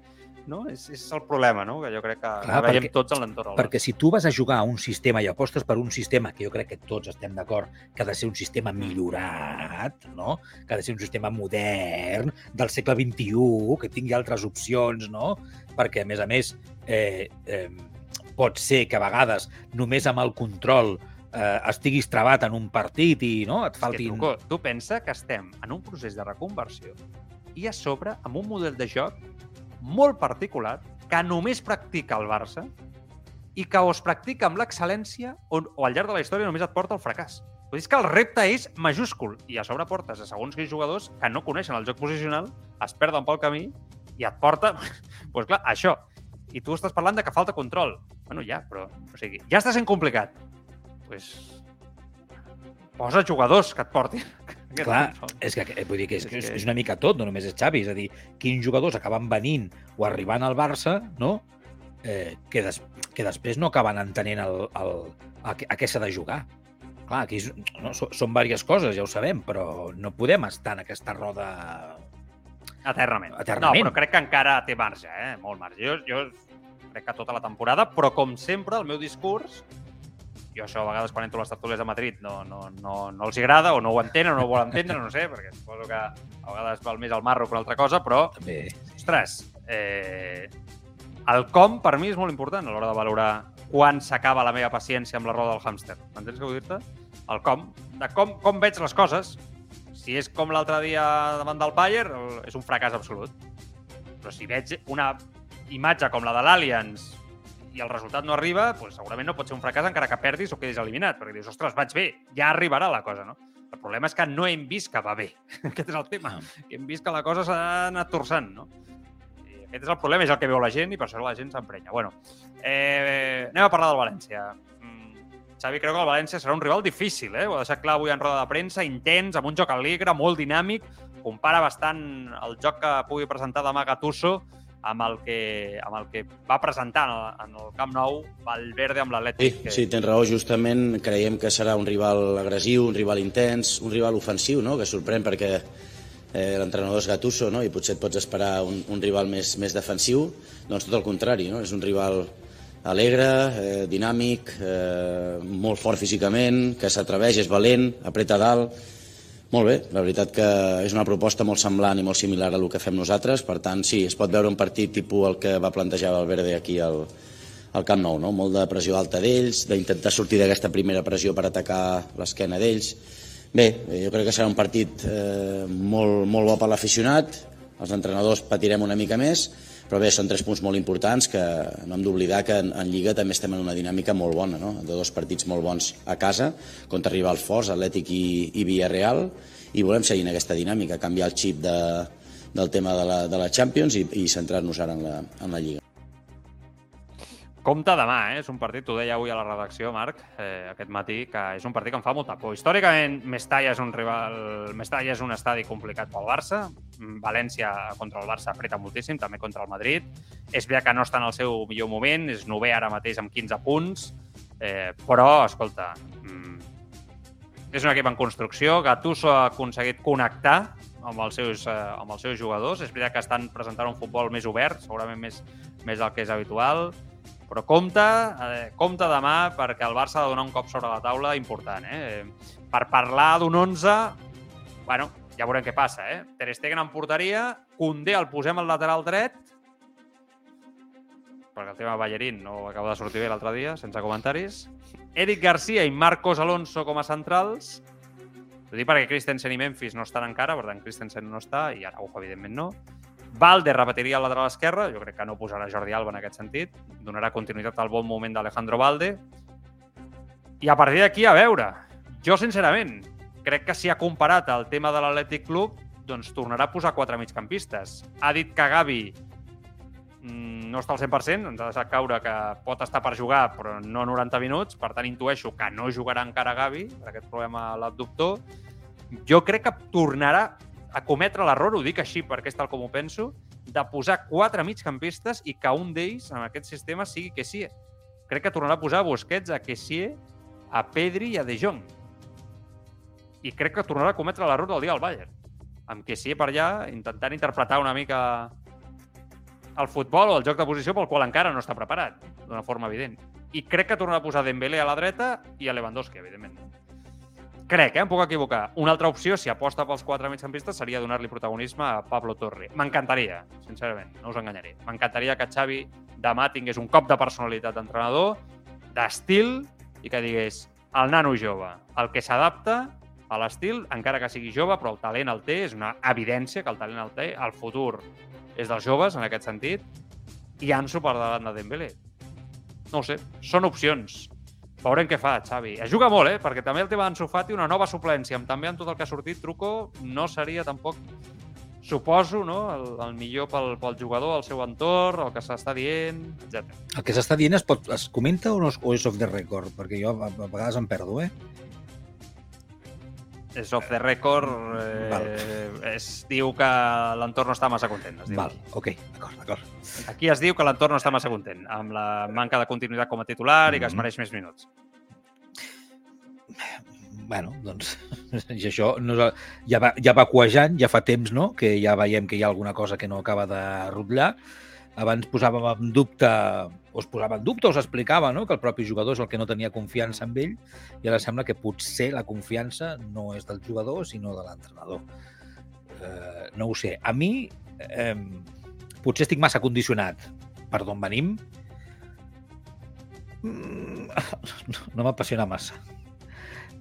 no? És, és el problema, no? Que jo crec que Clar, veiem perquè- tots en l'entorn. Perquè si tu vas a jugar a un sistema i apostes per un sistema que jo crec que tots estem d'acord que ha de ser un sistema millorat, no? que ha de ser un sistema modern, del segle XXI, que tingui altres opcions, no? perquè, a més a més, eh, eh, pot ser que a vegades només amb el control eh, estiguis travat en un partit i no et És que, faltin... tu, tu pensa que estem en un procés de reconversió i a sobre amb un model de joc molt particular que només practica el Barça i que o es practica amb l'excel·lència o, o al llarg de la història només et porta al fracàs. Vull dir que el repte és majúscul i a sobre portes a segons quins jugadors que no coneixen el joc posicional, es perden pel camí i et porta, doncs clar, això. I tu estàs parlant de que falta control. Bueno, ja, però, o sigui, ja està sent complicat. Doncs pues, posa jugadors que et portin. Clar, és que eh, vull dir que és, És és, una mica tot, no només és Xavi, és a dir, quins jugadors acaben venint o arribant al Barça, no? Eh, que, des, que després no acaben entenent el, el, a, a què s'ha de jugar. Clar, aquí és, no, són, són diverses coses, ja ho sabem, però no podem estar en aquesta roda... Eternament. Eternament. No, però crec que encara té marge, eh? Molt marge. Jo, jo crec que tota la temporada, però com sempre, el meu discurs, jo això a vegades quan entro a les tertúlies de Madrid no, no, no, no els agrada o no ho entenen o no ho volen entendre, no sé, perquè suposo que a vegades val més el marro que una altra cosa, però, També, ostres, eh, el com per mi és molt important a l'hora de valorar quan s'acaba la meva paciència amb la roda del hàmster. M'entens què vull dir-te? El com, de com, com veig les coses. Si és com l'altre dia davant del Bayern, és un fracàs absolut. Però si veig una imatge com la de l'Allianz i el resultat no arriba, doncs segurament no pot ser un fracàs encara que perdis o quedis eliminat, perquè dius, ostres, vaig bé, ja arribarà la cosa, no? El problema és que no hem vist que va bé. Aquest és el tema. Que hem vist que la cosa s'ha anat torçant, no? I aquest és el problema, és el que veu la gent i per això la gent s'emprenya. Bueno, eh, anem a parlar del València. Mm, Xavi creu que el València serà un rival difícil, eh? Ho ha deixat clar avui en roda de premsa, intens, amb un joc alegre, molt dinàmic, compara bastant el joc que pugui presentar demà Gattuso amb el que, amb el que va presentar en el, en el Camp Nou Valverde amb Sí, l'Atlètic. que- sí, tens raó. Justament creiem que serà un rival agressiu, un rival intens, un rival ofensiu, no? que sorprèn perquè eh, l'entrenador és Gattuso no? i potser et pots esperar un, un rival més, més defensiu. Doncs tot el contrari, no? és un rival alegre, eh, dinàmic, eh, molt fort físicament, que s'atreveix, és valent, apreta dalt. Molt bé, la veritat que és una proposta molt semblant i molt similar a el que fem nosaltres, per tant, sí, es pot veure un partit tipus el que va plantejar Valverde aquí al, al Camp Nou, no? molt de pressió alta d'ells, d'intentar sortir d'aquesta primera pressió per atacar l'esquena d'ells. Bé, eh, jo crec que serà un partit eh, molt, molt bo per l'aficionat, els entrenadors patirem una mica més, però bé, són tres punts molt importants que no hem d'oblidar que en, en Lliga també estem en una dinàmica molt bona, no? de dos partits molt bons a casa, contra rivals forts, Atlètic i, i Villarreal, i volem seguir en aquesta dinàmica, canviar el xip de, del tema de la, de la Champions i, i centrar-nos ara en la, en la Lliga. Compte demà, eh? és un partit, t'ho deia avui a la redacció, Marc, eh, aquest matí, que és un partit que em fa molta por. Històricament, Mestalla és un rival... Mestalla és un estadi complicat pel Barça. Mm, València contra el Barça apreta moltíssim, també contra el Madrid. És veritat que no està en el seu millor moment, és nové ara mateix amb 15 punts, eh, però, escolta, mm, és un equip en construcció. Gattuso ha aconseguit connectar amb els seus, eh, amb els seus jugadors. És veritat que estan presentant un futbol més obert, segurament més, més del que és habitual però compte, eh, compte demà perquè el Barça ha de donar un cop sobre la taula important. Eh? Per parlar d'un 11, bueno, ja veurem què passa. Eh? Ter Stegen en porteria, Koundé el posem al lateral dret, perquè el tema Ballerín no acaba de sortir bé l'altre dia, sense comentaris. Eric Garcia i Marcos Alonso com a centrals. Ho dic perquè Christensen i Memphis no estan encara, per tant Christensen no està i Araujo, evidentment, no. Valde repetiria el lateral esquerre, jo crec que no posarà Jordi Alba en aquest sentit, donarà continuïtat al bon moment d'Alejandro Valde. I a partir d'aquí, a veure, jo sincerament, crec que si ha comparat el tema de l'Atlètic Club, doncs tornarà a posar quatre migcampistes. Ha dit que Gavi mm, no està al 100%, ens ha deixat caure que pot estar per jugar, però no 90 minuts, per tant intueixo que no jugarà encara Gavi, per aquest problema l'abductor. Jo crec que tornarà a cometre l'error, ho dic així perquè és tal com ho penso, de posar quatre migcampistes i que un d'ells en aquest sistema sigui Kessie. Crec que tornarà a posar Busquets, a Kessie, a Pedri i a De Jong. I crec que tornarà a cometre l'error del dia al Bayern. Amb Kessie per allà, intentant interpretar una mica el futbol o el joc de posició pel qual encara no està preparat, d'una forma evident. I crec que tornarà a posar Dembélé a la dreta i a Lewandowski, evidentment. Crec, eh? em puc equivocar. Una altra opció, si aposta pels quatre migcampistes, seria donar-li protagonisme a Pablo Torre. M'encantaria, sincerament, no us enganyaré. M'encantaria que Xavi demà tingués un cop de personalitat d'entrenador, d'estil, i que digués el nano jove, el que s'adapta a l'estil, encara que sigui jove, però el talent el té, és una evidència que el talent el té, el futur és dels joves, en aquest sentit, i Ansu per davant de Dembélé. No sé, són opcions. Veurem què fa, Xavi. Es juga molt, eh? Perquè també el tema d'Ansu Fati, una nova suplència, amb també amb tot el que ha sortit, Truco, no seria tampoc, suposo, no? el, el millor pel, pel jugador, el seu entorn, el que s'està dient, etc. El que s'està dient es, pot, es comenta o, no, o és off the record? Perquè jo a, a vegades em perdo, eh? És off the record, eh, Val. es diu que l'entorn no està massa content. Es diu. Val, ok, d'acord, d'acord. Aquí es diu que l'entorn no està massa content, amb la manca de continuïtat com a titular i que es Mhm. mereix més minuts. bueno, doncs, i això no, és- ja, va, ja va cuejant, ja fa temps, no?, que ja veiem que hi ha alguna cosa que no acaba de rotllar. Abans posàvem en dubte, o es posava en dubte o s'explicava, no?, que el propi jugador és el que no tenia confiança en ell, i ara sembla que potser la confiança no és del jugador, sinó de l'entrenador. Eh, no ho sé. A mi, eh, potser estic massa condicionat per d'on venim. Mm, No, no m'apassiona massa.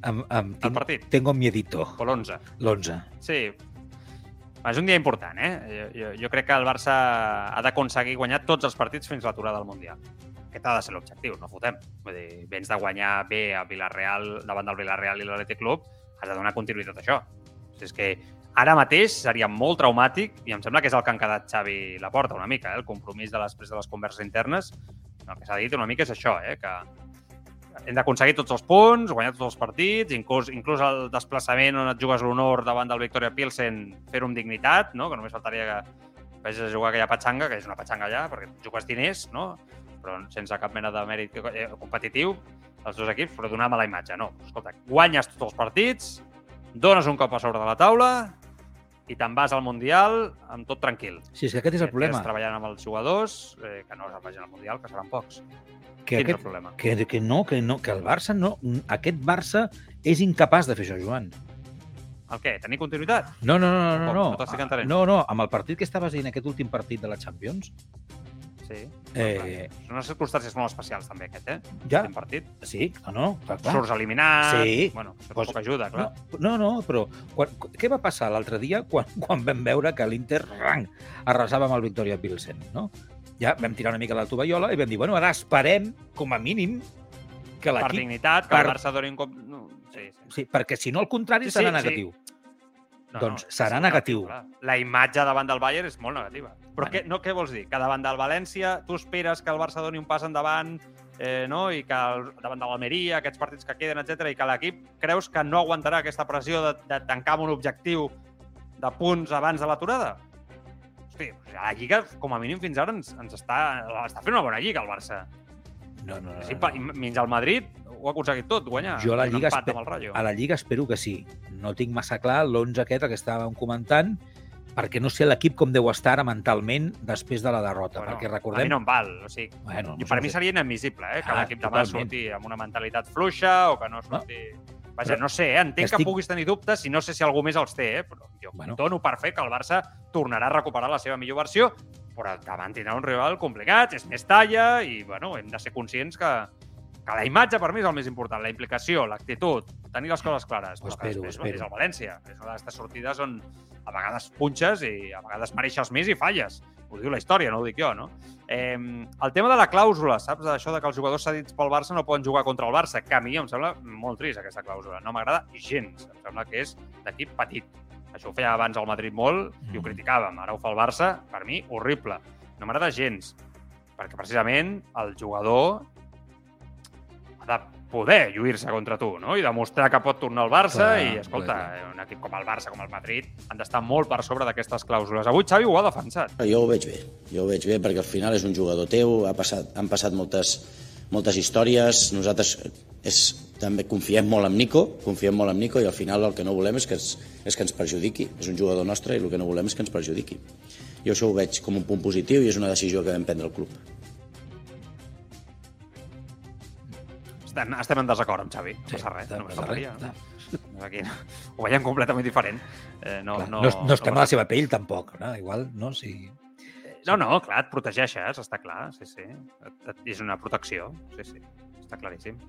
Em, em, El tinc, partit, tengo miedito, o l'11. l'11. Sí. És un dia important, eh? Jo, jo, crec que el Barça ha d'aconseguir guanyar tots els partits fins a l'aturada del Mundial. Aquest ha de ser l'objectiu, no fotem. Vull dir, vens de guanyar bé a Villarreal, davant del Villarreal i l'Atlètic Club, has de donar continuïtat a això. És que ara mateix seria molt traumàtic i em sembla que és el que han quedat Xavi la porta una mica, eh? el compromís de després de les converses internes. El que s'ha dit una mica és això, eh? que hem d'aconseguir tots els punts, guanyar tots els partits, inclús, inclús el desplaçament on et jugues l'honor davant del Victoria Pilsen, fer-ho amb dignitat, no? que només faltaria que vagis a jugar aquella patxanga, que és una patxanga allà, perquè jugues diners, no? però sense cap mena de mèrit eh, competitiu, els dos equips, però donar mala imatge. No, escolta, guanyes tots els partits, dones un cop a sobre de la taula i te'n vas al Mundial amb tot tranquil. Sí, és que aquest és el problema. Estàs treballant amb els jugadors, eh, que no se'n vagin al Mundial, que seran pocs. Que, Quin és el aquest, problema? que, que no, que no, que el Barça no... Aquest Barça és incapaç de fer això, Joan. El què? Tenir continuïtat? No, no, no, no, no. No, No no, no, amb el partit que estaves dient, aquest últim partit de la Champions, Sí. Eh, Són unes circumstàncies molt especials, també, aquest, eh? ja, partit. sí, no, no, clar, clar. Surts eliminat. Sí. Bueno, això Pues- poc ajuda, clar. No, no, no, però quan, què va passar l'altre dia quan, quan vam veure que l'Inter rang, arrasava amb el Victoria Pilsen, no? Ja vam tirar una mica la tovallola i vam dir, bueno, ara esperem, com a mínim, que per l'equip... dignitat, que per- el Barça doni un cop... No, sí, sí. Sí, perquè si no, al contrari, Sí, serà sí, sí. Negatiu. No, doncs no, serà negatiu. clar. La imatge davant del Bayern és molt negativa. Però Bueno. què, no, què vols dir? Que davant del València tu esperes que el Barça doni un pas endavant eh, no? i que el, davant de l'Almeria, aquests partits que queden, etc i que l'equip creus que no aguantarà aquesta pressió de, de tancar amb un objectiu de punts abans de l'aturada? Hosti, la Lliga, com a mínim fins ara, ens, ens està, està fent una bona Lliga, el Barça. No, no, no, Sí, no. menys el Madrid ho ha aconseguit tot, guanyar. Jo a la Lliga, a la Lliga espero que sí. No tinc massa clar l'11 aquest que estàvem comentant, perquè no sé l'equip com deu estar ara mentalment després de la derrota, Bueno, perquè A mi recordem... no em val. O sigui, Bueno, Jo, per mi seria inadmissible, eh, que Ah, l'equip demà totalment. surti amb una mentalitat fluixa o que no surti... Vaja, Però no sé, eh? entenc estic- que puguis tenir dubtes i no sé si algú més els té, eh? però jo Bueno. dono per fer que el Barça tornarà a recuperar la seva millor versió, però davant tindrà un rival complicat, és més talla i bueno, hem de ser conscients que, que la imatge per mi és el més important, la implicació, l'actitud, tenir les coses clares. Ho espero, després espero. és el València, és una d'aquestes sortides on a vegades punxes i a vegades mereixes més i falles. Ho diu la història, no ho dic jo, no? Eh, el tema de la clàusula, saps? Això de que els jugadors cedits pel Barça no poden jugar contra el Barça, que a mi em sembla molt trist, aquesta clàusula. No m'agrada gens. Em sembla que és d'equip petit. Això ho feia abans el Madrid molt i ho Mm. criticàvem. Ara ho fa el Barça, per mi, horrible. No m'agrada gens, perquè precisament el jugador ha de poder lluir-se contra tu, no? I demostrar que pot tornar al Barça Clar, i, escolta, clar, un equip com el Barça, com el Madrid, han d'estar molt per sobre d'aquestes clàusules. Avui Xavi ho ha defensat. Jo ho veig bé, jo ho veig bé perquè al final és un jugador teu, ha passat, han passat moltes, moltes històries, nosaltres és, també confiem molt en Nico, confiem molt en Nico i al final el que no volem és que, es, és que ens perjudiqui, és un jugador nostre i el que no volem és que ens perjudiqui. Jo això ho veig com un punt positiu i és una decisió que vam prendre el club. Estem, estem en desacord amb Xavi. No Sí, passa res, no només passa faltaria. res, no? Aquí no. Ho veiem completament diferent. Eh, no, Clar, no, no, no estem a la seva pell, tampoc. No? Igual, no? Si... No, no, clar, et protegeixes, està clar, sí, sí. Et, et, és una protecció, sí, sí. Està claríssim.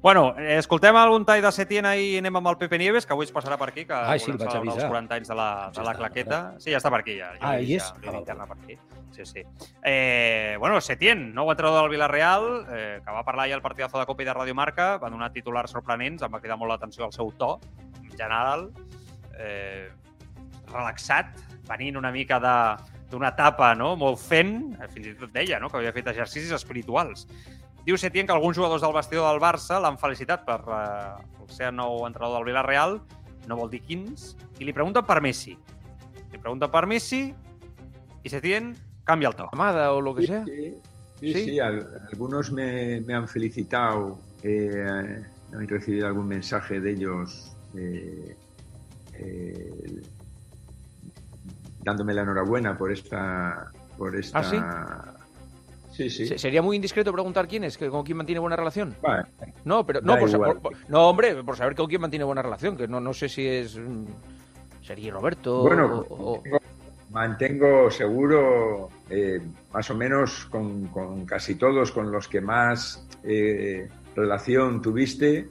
Bueno, eh, escoltem algun tall de Setién i anem amb el Pepe Nieves, que avui es passarà per aquí, que Ai, sí, volem vaig els avisar. 40 anys de la, Ja de la claqueta. Sí, ja està per aquí, ja. ja Ah, hi és? Ja, Ah, per aquí. Sí, sí. Eh, bueno, Setién, nou entrenador del Villarreal, eh, que va parlar ahir al partidazo de Copa i de Radio Marca, va donar titulars sorprenents, em va cridar molt l'atenció el seu to, en general, eh, relaxat, venint una mica de d'una etapa no? molt fent, eh, fins i tot deia no? que havia fet exercicis espirituals. Diu Setién que alguns jugadors del vestidor del Barça l'han felicitat per eh, el ser nou entrenador del Villarreal, no vol dir quins, i li pregunten per Messi. Li pregunten per Messi i Setién canvia el to. Amada o lo que sea. Sí, sí, ¿Sí? sí, al- algunos me, me han felicitado, eh, he recibido algún mensaje de ellos eh, eh, dándome la enhorabuena por esta... Por esta ¿Ah, sí? Sí, Se- Sería muy indiscreto preguntar quién es, que con quién mantiene buena relación. Vale. No, pero no por, no, hombre, por saber con quién mantiene buena relación, que no, no sé si es mm, Sergi Roberto Bueno, o, o- Mantengo seguro, eh, más o menos con, con casi todos con los que más eh, relación tuviste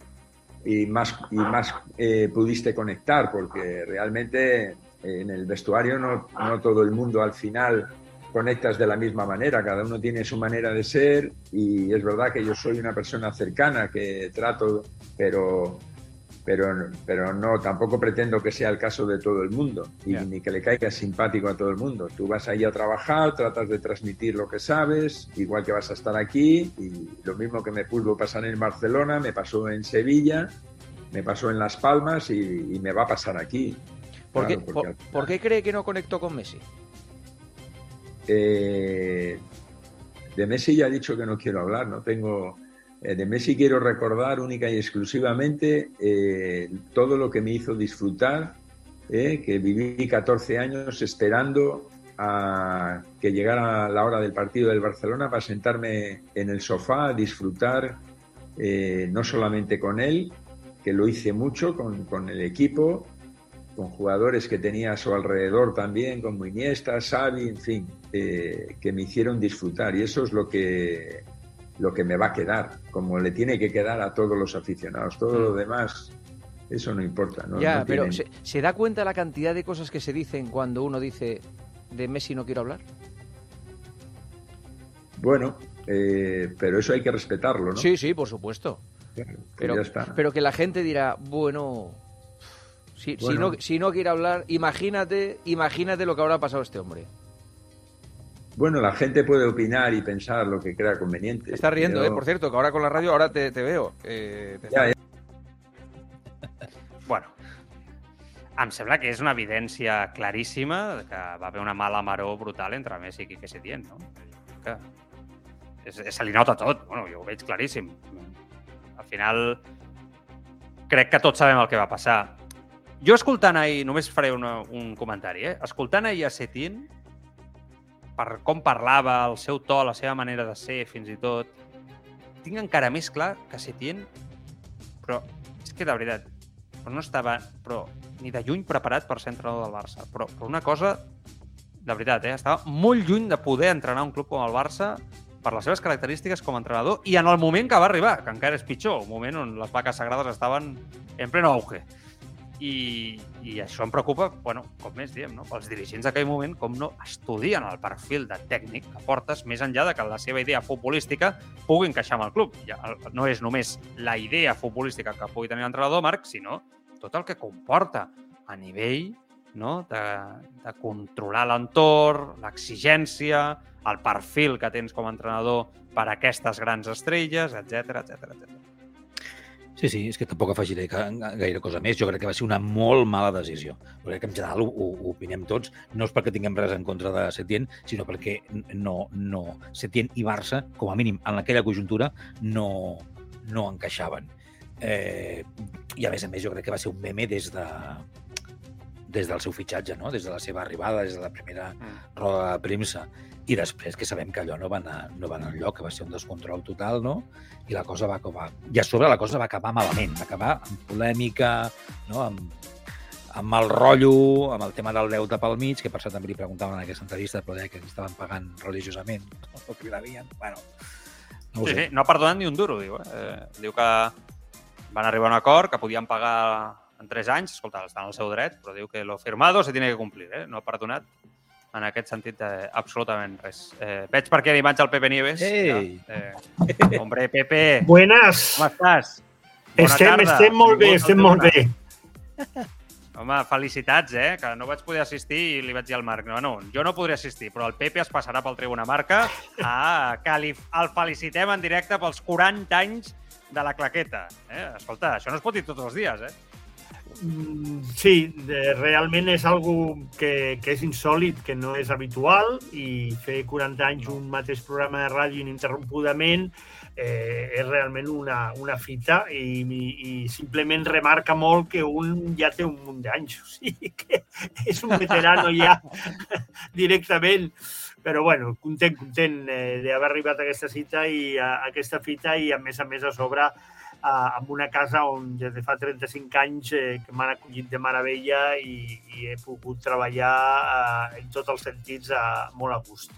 y más, y más eh, pudiste conectar, porque realmente en el vestuario no, no todo el mundo al final conectas de la misma manera, cada uno tiene su manera de ser y es verdad que yo soy una persona cercana que trato, pero pero, pero no, tampoco pretendo que sea el caso de todo el mundo y Ya. ni que le caiga simpático a todo el mundo. Tú vas ahí a trabajar, tratas de transmitir lo que sabes, igual que vas a estar aquí y lo mismo que me pudo pasar en Barcelona, me pasó en Sevilla, me pasó en Las Palmas y, y me va a pasar aquí. ¿Por, qué, Claro, porque por- al final- por qué cree que no conectó con Messi? Eh, de Messi ya he dicho que no quiero hablar, no tengo. eh, de Messi quiero recordar única y exclusivamente eh, todo lo que me hizo disfrutar, que viví 14 años esperando a que llegara la hora del partido del Barcelona para sentarme en el sofá a disfrutar no solamente con él, que lo hice mucho con, con el equipo, con jugadores que tenía a su alrededor también, como Iniesta, Xavi, en fin, eh, que me hicieron disfrutar. Y eso es lo que, lo que me va a quedar, como le tiene que quedar a todos los aficionados. Todo lo demás, eso no importa. ¿no? ya, No pero ¿se, se da cuenta la cantidad de cosas que se dicen cuando uno dice de Messi no quiero hablar? Bueno, eh, pero eso hay que respetarlo, ¿no? Sí, sí, por supuesto. Claro, pues Pero, ya está. pero que la gente dirá, bueno, Si, no, si no quiere hablar, imagínate, imagínate lo que habrá pasado a este hombre. Bueno, la gente puede opinar y pensar lo que crea conveniente. Te estás riendo, ¿eh? Por cierto, que ahora con la radio, ahora te, te veo. Eh, te- Ya, ya. Bueno, em sembla que és una evidència claríssima que va haver una mala maró brutal entre Messi i Quique Setién, no? Que és, se li nota tot, bueno, jo ho veig claríssim. Al final, crec que tots sabem el que va passar. Jo escoltant ahir, només faré una, un comentari, eh? Escoltant ahir a Setién, per com parlava, el seu to, la seva manera de ser, fins i tot, tinc encara més clar que Setién, però és que de veritat, però no estava però, ni de lluny preparat per ser entrenador del Barça. Però, però una cosa, de veritat, eh? estava molt lluny de poder entrenar un club com el Barça per les seves característiques com a entrenador i en el moment que va arribar, que encara és pitjor, un moment on les vaques sagrades estaven en pleno auge. I, i això em preocupa, bueno, com més diem, no? els dirigents d'aquell moment, com no estudien el perfil de tècnic que portes, més enllà de que la seva idea futbolística pugui encaixar amb el club. Ja, no és només la idea futbolística que pugui tenir l'entrenador, Marc, sinó tot el que comporta a nivell no? de, de controlar l'entorn, l'exigència, el perfil que tens com a entrenador per a aquestes grans estrelles, etc etc etc. Sí, sí, és que tampoc afegiré gaire cosa més. Jo crec que va ser una molt mala decisió. Jo crec que en general ho, ho, ho opinem tots. No és perquè tinguem res en contra de Setién, sinó perquè no, no, Setién i Barça, com a mínim en aquella conjuntura, no, no encaixaven. Eh, I a més a més jo crec que va ser un meme des de des del seu fitxatge, no? des de la seva arribada, des de la primera Mm. roda de premsa. I després que sabem que allò no va anar, no va anar enlloc, que va ser un descontrol total, no? I la cosa va acabar... I a sobre la cosa va acabar malament, va acabar amb polèmica, no? amb, amb el rotllo, amb el tema del deute pel mig, que per cert també li preguntaven en aquesta entrevista, però deia que li estaven pagant religiosament el que li devien. Bueno, no ho Sí, sé. sí, no ha perdonat ni un duro, diu. Eh? Eh, Diu que van arribar a un acord, que podien pagar en 3 anys, escolta, està en el seu dret, però diu que lo firmado se tiene que cumplir, eh? No ha perdonat en aquest sentit eh, absolutament res. Eh, veig per aquí a l'imatge el Pepe Nieves. Ei! Ja, eh, hombre, Pepe, Buenas. com estàs? Bona Estem, tarda. estem molt bé, al estem molt bé. Home, felicitats, eh? Que no vaig poder assistir i li vaig dir al Marc, no, no, jo no podré assistir, però el Pepe es passarà pel Tribuna Marca a que li, el felicitem en directe pels 40 anys de la claqueta. Eh? Escolta, això no es pot dir tots els dies, eh? Mm, Sí, de- realment és algo que, que és insòlid, que no és habitual i fer 40 anys un mateix programa de ràdio ininterrompudament eh, és realment una, una fita i, i, i simplement remarca molt que un ja té un munt d'anys, o sigui que és un veterano ja directament. Però bueno, content, content eh, d'haver arribat a aquesta cita i a, a aquesta fita i a més a més a sobre eh, amb una casa on des de fa 35 anys eh, que m'han acollit de meravella i, i he pogut treballar eh, en tots els sentits eh, molt a gust.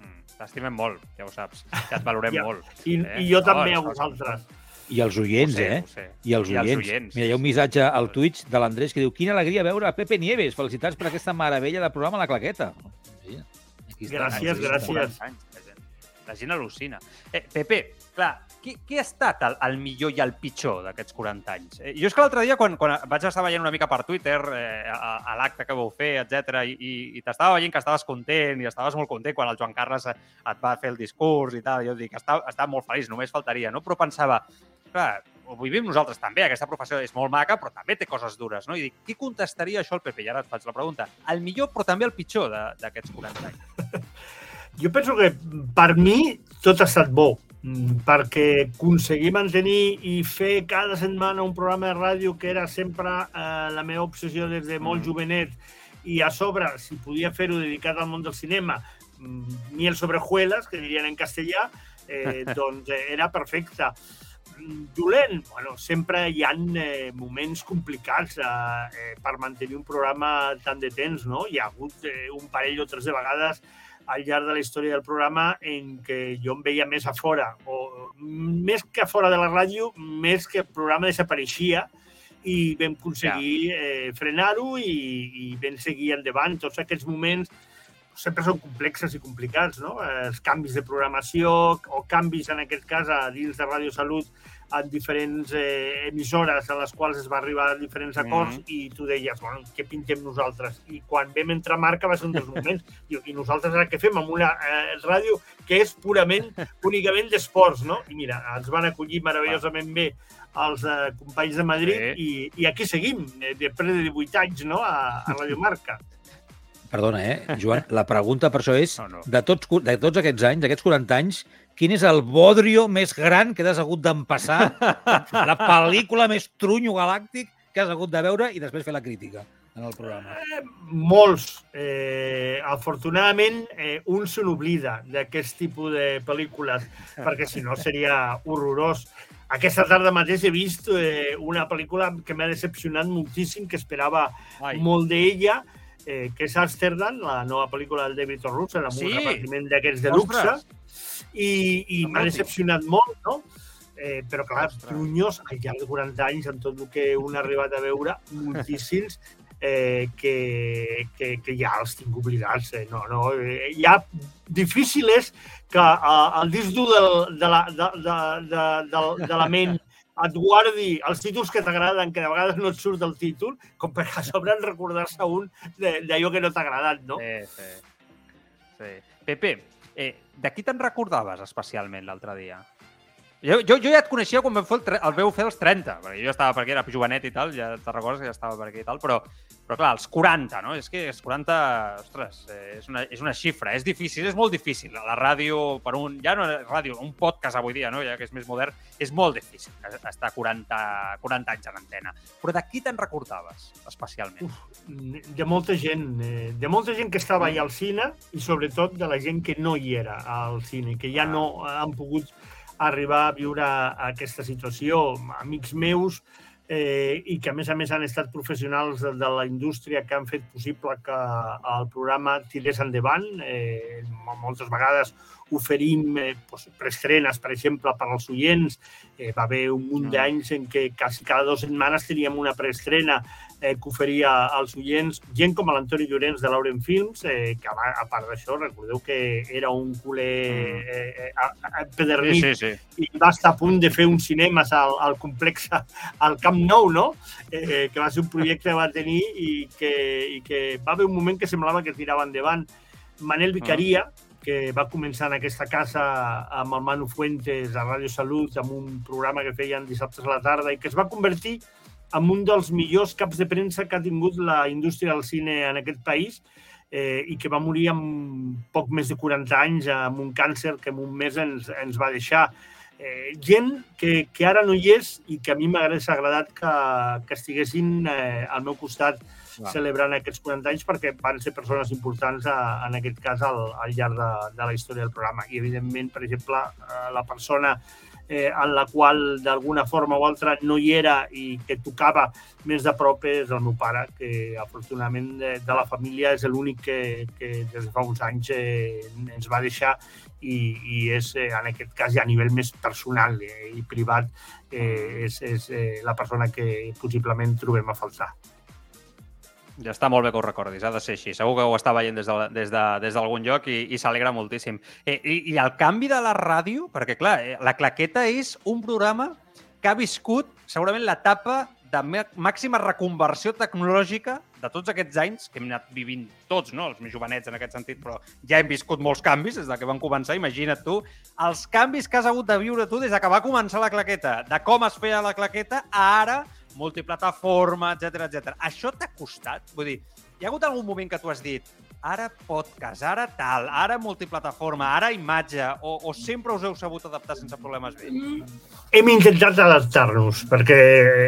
Mm, T'estimem molt, ja ho saps. Ja et valorem Ja. molt. I, Eh? i jo No, també a vosaltres. I els oients, sé, eh? I els I els oients. oients, Mira, hi ha un missatge al Twitch de l'Andrés que diu quina alegria veure a Pepe Nieves. Felicitats per aquesta meravella de programa La Claqueta. Sí, aquí està. Gràcies, gràcies. 40 anys, la gent, la gent al·lucina. Eh, Pepe, clar, qui, qui ha estat el, el millor i el pitjor d'aquests 40 anys? Eh, jo és que l'altre dia, quan, quan vaig estar veient una mica per Twitter eh, a, a l'acte que vau fer, etc i, i, i t'estava veient que estaves content i estaves molt content quan el Joan Carles et va fer el discurs i tal, jo dic, estava, estava molt feliç, només faltaria, no? Però pensava, clar, ho vivim nosaltres també, aquesta professió és molt maca, però també té coses dures, no? I dic, qui contestaria això al Pepe? I ara et faig la pregunta. El millor, però també el pitjor d'aquests 40 anys. Jo penso que per mi tot ha estat bo, perquè aconseguir mantenir i fer cada setmana un programa de ràdio que era sempre eh, la meva obsessió des de molt Mm. jovenet i a sobre, si podia fer-ho dedicat al món del cinema, mm, miel sobre hojuelas, que dirien en castellà, eh, doncs eh, era perfecte. Mm, Dolent, bueno, sempre hi ha eh, moments complicats eh, eh, per mantenir un programa tant de temps, no? Hi ha hagut eh, un parell o tres de vegades al llarg de la història del programa en què jo em veia més a fora, o més que a fora de la ràdio, més que el programa desapareixia i vam aconseguir eh, frenar-ho i, i vam seguir endavant. Tots aquests moments sempre són complexes i complicats, no? Els canvis de programació o canvis, en aquest cas, a dins de Ràdio Salut en diferents eh, emissores en les quals es va arribar a diferents acords Mhm. i tu deies, bueno, què pintem nosaltres? I quan vam entrar a marca va ser un dels moments. Diu, I nosaltres ara què fem amb una eh, ràdio que és purament, únicament d'esports, no? I mira, ens van acollir meravellosament bé els eh, companys de Madrid i, i aquí seguim, eh, després de 18 anys, no?, a, a Radio Marca. Perdona, eh, Joan, la pregunta per això és, No, no. de tots, de tots aquests anys, d'aquests 40 anys, quin és el bodrio més gran que t'has hagut d'empassar, la pel·lícula més trunyo galàctic que has hagut de veure i després fer la crítica en el programa? Molts. Eh, afortunadament, eh, un se n'oblida d'aquest tipus de pel·lícules, perquè si no seria horrorós. Aquesta tarda mateix he vist eh, una pel·lícula que m'ha decepcionat moltíssim, que esperava Ai. molt d'ella, eh, que és Amsterdam, la nova pel·lícula del David O. Russell, amb Sí? un repartiment d'aquests de luxe, Ostres. I, i m'ha decepcionat molt, no? Eh, però, clar, Ostres. trunyos, al llarg de 40 anys, amb tot el que un ha arribat a veure, moltíssims, eh, que, que, que ja els tinc oblidats. Eh? No, no, eh, ja difícil és que eh, el disc dur del, de, la, de, de, de, de, de la ment et guardi els títols que t'agraden, que de vegades no et surt el títol, com per a sobre recordar-se un de- d'allò que no t'ha agradat, no? Sí, sí. sí. Pepe, eh, de qui te'n recordaves especialment l'altre dia? Jo, jo, jo ja et coneixia quan vam fer el, el veu fer els 30, perquè jo estava per aquí, era jovenet i tal, ja te recordes que ja estava per aquí i tal, però, però clar, els 40, no? És que els 40, ostres, és una, és una xifra, és difícil, és molt difícil. La ràdio, per un, ja no és ràdio, un podcast avui dia, no? ja que és més modern, és molt difícil estar 40, 40 anys a l'antena. Però de qui te'n recordaves, especialment? de molta gent, eh, de molta gent que estava allà al cine i sobretot de la gent que no hi era al cine, que ja Ah. no han pogut arribar a viure aquesta situació. Amics meus eh, i que a més a més han estat professionals de, de la indústria que han fet possible que el programa tirés endavant. Eh, mo- moltes vegades oferim eh, doncs, preestrenes, per exemple, per als oients. Eh, va haver un munt Mm. d'anys en què quasi cada dues setmanes teníem una preestrena eh, que oferia als oients gent com l'Antoni Llorenç de Lauren Films, eh, que a, a part d'això, recordeu que era un culer eh, eh, a- a- empedernit Mm. sí, sí. i va estar a punt de fer uns cinemes al, al complex al Camp Nou, no? Eh, que va ser un projecte que va tenir i que, i que va haver un moment que semblava que tirava endavant. Manel Vicaria, que va començar en aquesta casa amb el Manu Fuentes a Ràdio Salut, amb un programa que feien dissabtes a la tarda i que es va convertir en un dels millors caps de premsa que ha tingut la indústria del cine en aquest país eh, i que va morir amb poc més de 40 anys amb un càncer que en un mes ens, ens va deixar. Eh, gent que, que ara no hi és i que a mi m'hagués agradat que, que estiguessin eh, al meu costat Clar. celebrant aquests 40 anys perquè van ser persones importants a, en aquest cas al, al llarg de, de la història del programa. I evidentment, per exemple, eh, la persona eh, en la qual d'alguna forma o altra no hi era i que tocava més de prop és el meu pare, que afortunadament de, de la família és l'únic que, que des de fa uns anys eh, ens va deixar i, i és, eh, en aquest cas, ja a nivell més personal eh, i privat, eh, és, és eh, la persona que possiblement trobem a faltar. Ja està molt bé que ho recordis, ha de ser així. Segur que ho està veient des d'algun de, des de, des lloc i, i s'alegra moltíssim. Eh, i, I el canvi de la ràdio, perquè clar, eh, la claqueta és un programa que ha viscut segurament l'etapa de mà- màxima reconversió tecnològica de tots aquests anys que hem anat vivint tots, no? els més jovenets en aquest sentit, però ja hem viscut molts canvis des de que van començar. Imagina't tu els canvis que has hagut de viure tu des de que va començar la claqueta, de com es feia la claqueta a ara multiplataforma, etc etc. Això t'ha costat? Vull dir, hi ha hagut algun moment que tu has dit ara podcast, ara tal, ara multiplataforma, ara imatge, o, o sempre us heu sabut adaptar sense problemes bé? Hem intentat adaptar-nos, perquè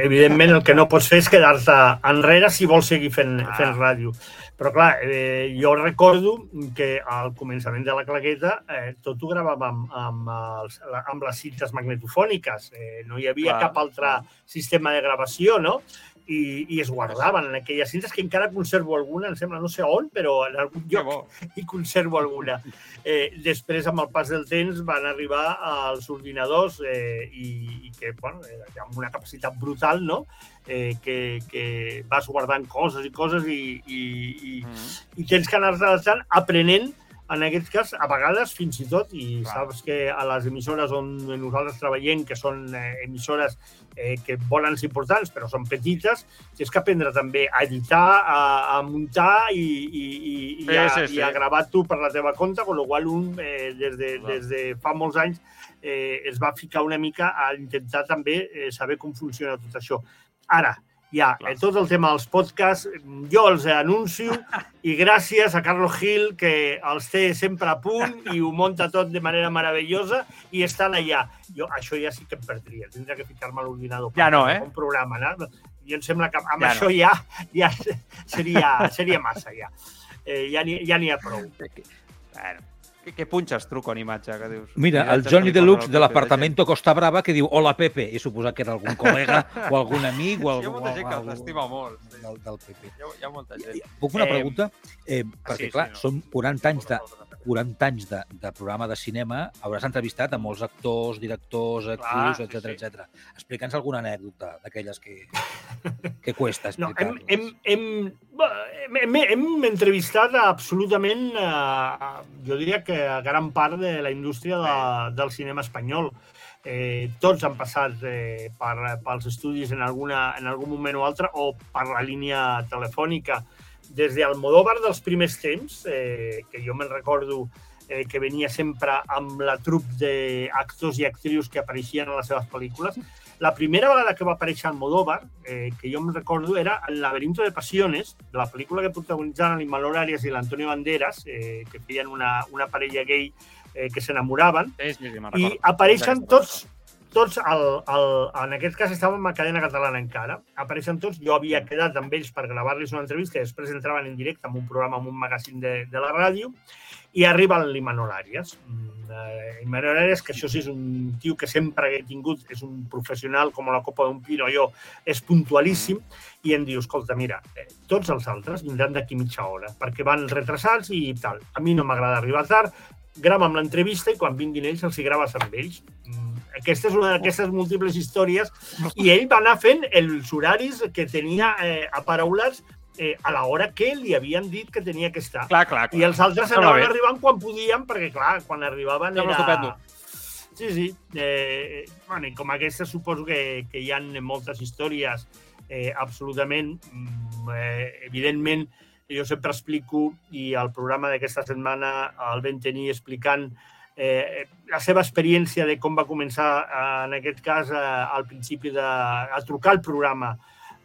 evidentment el que no pots fer és quedar-te enrere si vols seguir fent, Ah. fent ràdio. Però clar, eh, jo recordo que al començament de la claqueta eh, tot ho gravàvem amb, amb, els, amb les cintes magnetofòniques. Eh, no hi havia Clar, cap altre sistema de gravació, no? I, i es guardaven en aquelles cintes que encara conservo alguna, em sembla, no sé on, però en algun lloc bo. i conservo alguna. Eh, després, amb el pas del temps, van arribar als ordinadors eh, i, i que, bueno, eh, amb una capacitat brutal, no?, eh, que, que vas guardant coses i coses i, i, i, Mm. i tens que anar adaptant aprenent en aquest cas, a vegades, fins i tot, i Clar. saps que a les emissores on nosaltres treballem, que són eh, emissores eh, que volen ser importants, però són petites, tens que aprendre també a editar, a, a muntar i, i, i, i, a, sí, sí. i a gravar tu per la teva compte, amb la qual un, eh, des, de, Clar. des de fa molts anys, eh, es va ficar una mica a intentar també eh, saber com funciona tot això. Ara, ja, Clar. eh, tot el tema dels podcasts, jo els anuncio i gràcies a Carlos Gil, que els té sempre a punt i ho munta tot de manera meravellosa i estan allà. Jo això ja sí que em perdria, tindria que ficar-me a l'ordinador. Ja no, eh? Un programa, no? Jo em sembla que amb Ja això no. ja, ja seria, seria massa, ja. Eh, ja n'hi ja ha prou. Bueno, què, què punxes truco en imatge, que dius? Mira, el Johnny que Deluxe de l'apartamento Costa Brava que diu Hola Pepe, he suposat que era algun col·lega o algun amic o Hi ha algú, molta gent que algú t'estima molt. Sí. del, del Pepe. Hi ha, hi ha molta gent. Puc fer una Eh, pregunta? Eh, perquè, clar, són 40 anys de, 40 anys de, de programa de cinema, hauràs entrevistat a molts actors, directors, actrius, sí, etc sí. etc. Explica'ns alguna anècdota d'aquelles que, que cuesta No, hem, hem, hem, hem, hem entrevistat absolutament, eh, jo diria que a gran part de la indústria de, del cinema espanyol. Eh, tots han passat eh, per, pels estudis en, alguna, en algun moment o altre o per la línia telefònica. Des d'Almodóvar dels primers temps, eh, que jo me'n recordo eh, que venia sempre amb la trup d'actors i actrius que apareixien a les seves pel·lícules, la primera vegada que va aparèixer Almodóvar, eh, que jo em recordo, era El laberinto de pasiones, de la pel·lícula que protagonitzaven l'Imanol Arias i l'Antonio Banderas, eh, que feien una, una parella gay eh, que s'enamoraven, Sí, sí, sí, me'n i apareixen tots, tots el, el, en aquest cas estàvem a cadena catalana encara, apareixen tots, jo havia quedat amb ells per gravar-los una entrevista i després entraven en directe en un programa, en un magazín de, de la ràdio, i arriba l'Imanol Arias. Mm, eh, Imanol Arias, que això sí és un tio que sempre he tingut, és un professional com la copa d'un pino, jo, és puntualíssim, i em diu, escolta, mira, eh, tots els altres vindran d'aquí mitja hora, perquè van retrasats i tal. A mi no m'agrada arribar tard, grava'm l'entrevista i quan vinguin ells els hi graves amb ells. Mm, Aquesta és una d'aquestes múltiples històries i ell va anar fent els horaris que tenia eh, aparaulats eh, a l'hora que li havien dit que tenia que estar. Clar, clar, clar. I els altres anaven arribant quan podien, perquè, clar, quan arribaven era... estupendo. Sí, sí. Eh, bueno, I com aquesta suposo que, que hi ha moltes històries eh, absolutament, mm, eh, evidentment, jo sempre explico, i al programa d'aquesta setmana el vam tenir explicant eh, la seva experiència de com va començar, eh, en aquest cas, eh, al principi de, a trucar al programa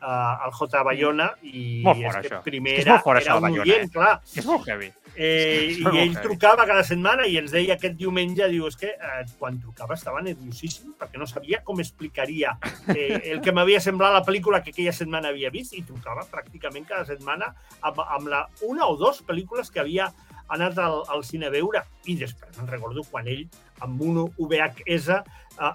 eh, al J. Bayona i Molt és fort, que això. primer És que és era, molt fort, això era del un oient, eh? clar, És molt heavy. Eh, És I molt ell heavy. trucava cada setmana i ens deia aquest diumenge, diu, és que eh, quan trucava estava nerviosíssim perquè no sabia com explicaria eh, el que m'havia semblat la pel·lícula que aquella setmana havia vist i trucava pràcticament cada setmana amb, amb la, una o dos pel·lícules que havia anat al, al cine a veure i després me'n recordo quan ell amb un VHS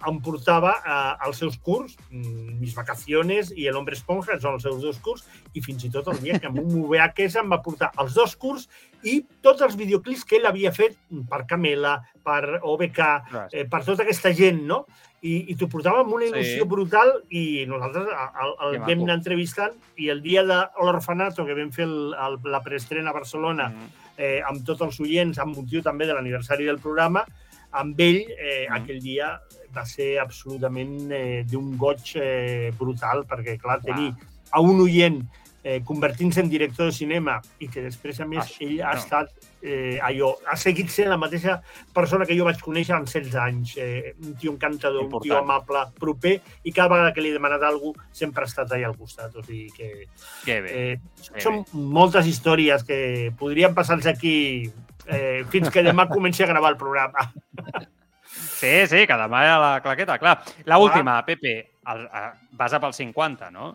em portava eh, als seus curs, mm, Mis vacaciones i El hombre esponja, són els seus dos curs, i fins i tot el dia que amb un VHS em va portar els dos curs i tots els videoclips que ell havia fet per Camela, per OBK, eh, per tota aquesta gent, no? I, i t'ho portava amb una Sí. il·lusió brutal i nosaltres el, el, Que vam anar entrevistant i el dia de l'orfanato que vam fer el, el, la preestrena a Barcelona Mm. eh, amb tots els oients, amb motiu també de l'aniversari del programa, amb ell eh, Mm. aquell dia va ser absolutament eh, d'un goig eh, brutal, perquè, clar, Clar. tenir a un oient eh, convertint-se en director de cinema i que després, a més, Ah, ell ha no. estat eh, allò, ha seguit sent la mateixa persona que jo vaig conèixer amb 16 anys. Eh, un tio encantador, un tio Important. amable, proper, i cada vegada que li he demanat alguna cosa sempre ha estat allà al costat. O sigui que Que bé. eh, Bé, són moltes històries que podrien passar-se aquí eh, fins que demà comenci a gravar el programa. Sí, sí, que demà a la claqueta, clar. La última, Pepe, el, eh, vas a pel 50, no?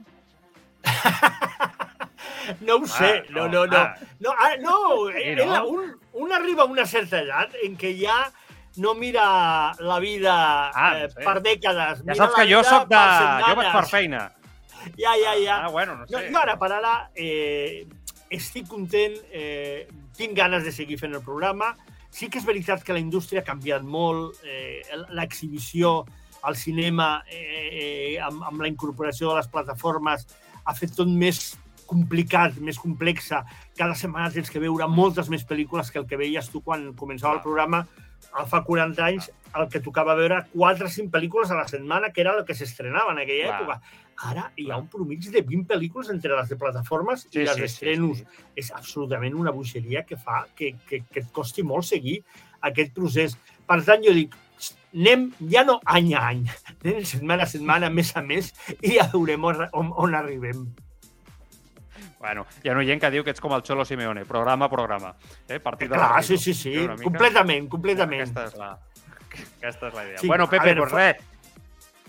No ho sé, Ah, no, no, no, no. ah. No, ah, no, Sí, eh, no? Un, un arriba a una certa edat en què ja no mira la vida Ah, no eh, sé. per dècades. Ja mira saps que jo sóc de... Jo vaig per feina. Ja, ja, ja. Ah, bueno, no No, sé. jo ara per ara eh, estic content, eh, tinc ganes de seguir fent el programa. Sí que és veritat que la indústria ha canviat molt, eh, l'exhibició, el cinema, eh, eh, amb, amb la incorporació de les plataformes, ha fet tot més complicat, més complexa. Cada setmana tens que veure moltes més pel·lícules que el que veies tu quan començava el programa fa 40 anys, el que tocava veure 4 o 5 pel·lícules a la setmana, que era el que s'estrenava en aquella època. Ara hi ha un promig de 20 pel·lícules entre les de plataformes Sí, i les sí, d'estrenos. sí, sí. És absolutament una bogeria que fa que, que, que et costi molt seguir aquest procés. Per tant, jo dic, anem ja no any a any, anem setmana a setmana, mes a mes, i ja veurem on, on, arribem. Bueno, hi ha un oient que diu que ets com el Xolo Simeone, programa a programa. Eh? Partit Clar, partit. sí, sí, sí, Una mica. completament, completament. Aquesta és la, aquesta és la idea. Sí, bueno, Pepe, veure, doncs res,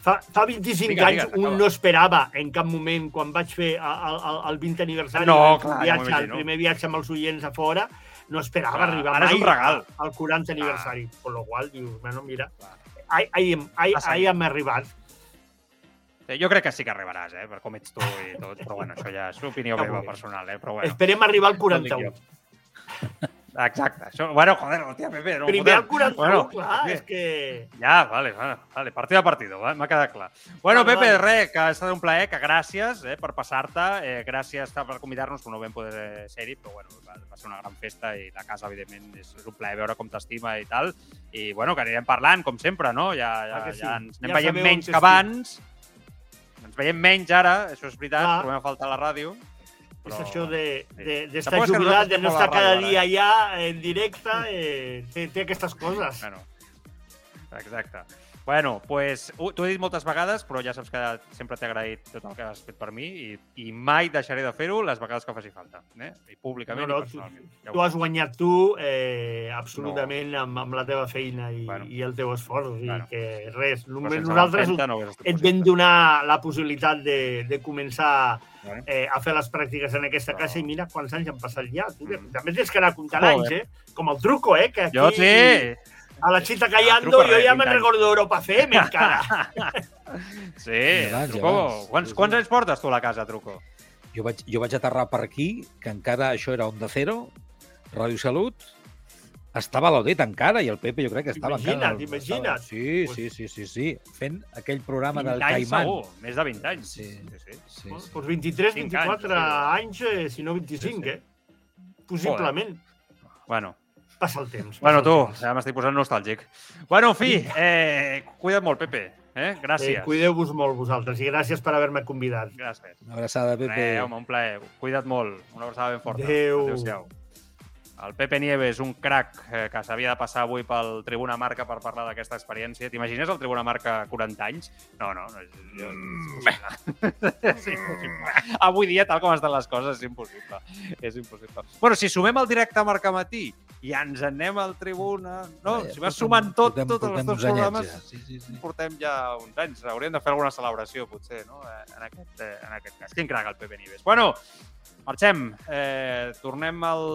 Fa, fa 25 Digues, anys digues, un no esperava en cap moment, quan vaig fer el, el, el 20 aniversari, No, el, clar, viatge, el imagino. primer viatge amb els oients a fora, no esperava Clar, arribar mai un regal. al 40 aniversari. Con lo qual, dius, bueno, mira, ahir, ahir hem arribat. Jo crec que sí que arribaràs, eh? Per com ets tu i tot. Però bueno, això ja és opinió meva personal, eh? Però bueno. Esperem arribar al no ho dic 41. jo. Exacte. Això, bueno, joder, hòstia, Pepe, no Primer fotem. 41, Bueno, clar, sí. és que... Ja, vale, vale, vale. partido a partido, va? m'ha quedat clar. Bueno, Vale, Pepe, vale. res, que ha estat un plaer, que gràcies eh, per passar-te, eh, gràcies per convidar-nos, però no vam poder ser-hi, però bueno, va, va ser una gran festa i la casa, evidentment, és, és un plaer veure com t'estima i tal. I, bueno, que anirem parlant, com sempre, no? Ja, ja, Ah, que sí. ja ens anem Ja veient menys que abans. Ens veiem menys ara, això és veritat, Clar. trobem a faltar la ràdio. És Però- això de- de- és que jubilat, de no estar cada ràdio, dia allà en directe, eh, té, té aquestes coses. Bueno, exacte. Bueno, pues, t'ho he dit moltes vegades, però ja saps que sempre t'he agraït tot el que has fet per mi i, i mai deixaré de fer-ho les vegades que faci falta. Eh? I públicament No, no, i personalment. Ja ho Tu has guanyat tu eh, absolutament amb, amb la teva feina i, Bueno. i el teu esforç. I Bueno. que res, només nosaltres no et vam donar la possibilitat de, de començar eh, a fer les pràctiques en aquesta casa i mira quants anys han passat ja. Tu Mm. també tens que anar comptant anys, eh? Com el truco, eh? Que aquí, Jo sí! A la Chita Callando, truco jo ja 20 me'n recordo d'Europa FM encara. Sí, abans, Truco. abans. Quants, quants anys portes tu a la casa, Truco? Jo vaig, jo vaig aterrar per aquí, que encara això era Onda Cero, Ràdio Salut, estava l'Odet encara, i el Pepe jo crec que estava encara. Imagina't, imagina't. Sí, Pues- sí, sí, sí, sí, fent aquell programa 20 del anys Caimán. segur, més de 20 anys. Sí. sí, sí. Sí, sí. pues 23, Cinc 24 anys, anys, eh, si no 25, Sí, sí. eh? Possiblement. Bueno, Passa el temps. bueno, passa el tu, temps. ja m'estic posant nostàlgic. Bueno, en fi, eh, cuida't molt, Pepe. Eh? Gràcies. Eh, Cuideu-vos molt vosaltres i gràcies per haver-me convidat. Gràcies. Una abraçada, Pepe. Eh, home, un plaer. Cuida't molt. Una abraçada ben forta. Adéu. Adéu-siau. El Pepe Nieves, un crac eh, que s'havia de passar avui pel Tribuna Marca per parlar d'aquesta experiència. T'imagines el Tribuna Marca 40 anys? No, no, no és, jo, és impossible. Avui dia, tal com estan les coses, és impossible. És impossible. Bueno, si sumem el directe a Marca Matí i ens en anem al Tribuna... No, si vas sumant tot, Portem- tots els portem dos programes, ja. Sí, sí, sí. portem ja uns anys. Hauríem de fer alguna celebració, potser, no? Eh, En aquest, eh, en aquest cas. Quin crac, el Pepe Nives. Bueno, marxem. Eh, tornem el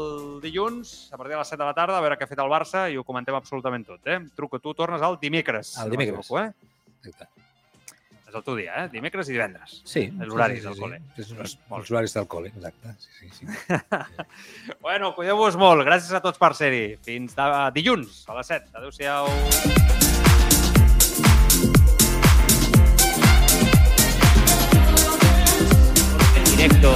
dilluns, a partir de les 7 de la tarda, a veure què ha fet el Barça i ho comentem absolutament tot. Eh? Truco, tu tornes el dimecres. El si no dimecres. m'equivoco, Eh? Exacte. És el teu dia, eh? Dimecres i divendres. Sí. Els horaris sí, sí, del sí, col·le. Sí, sí, els, els horaris del col·le, exacte. Sí, sí, sí. Bueno, cuideu-vos molt. Gràcies a tots per ser-hi. Fins de dilluns a les 7. Adéu-siau. Directo.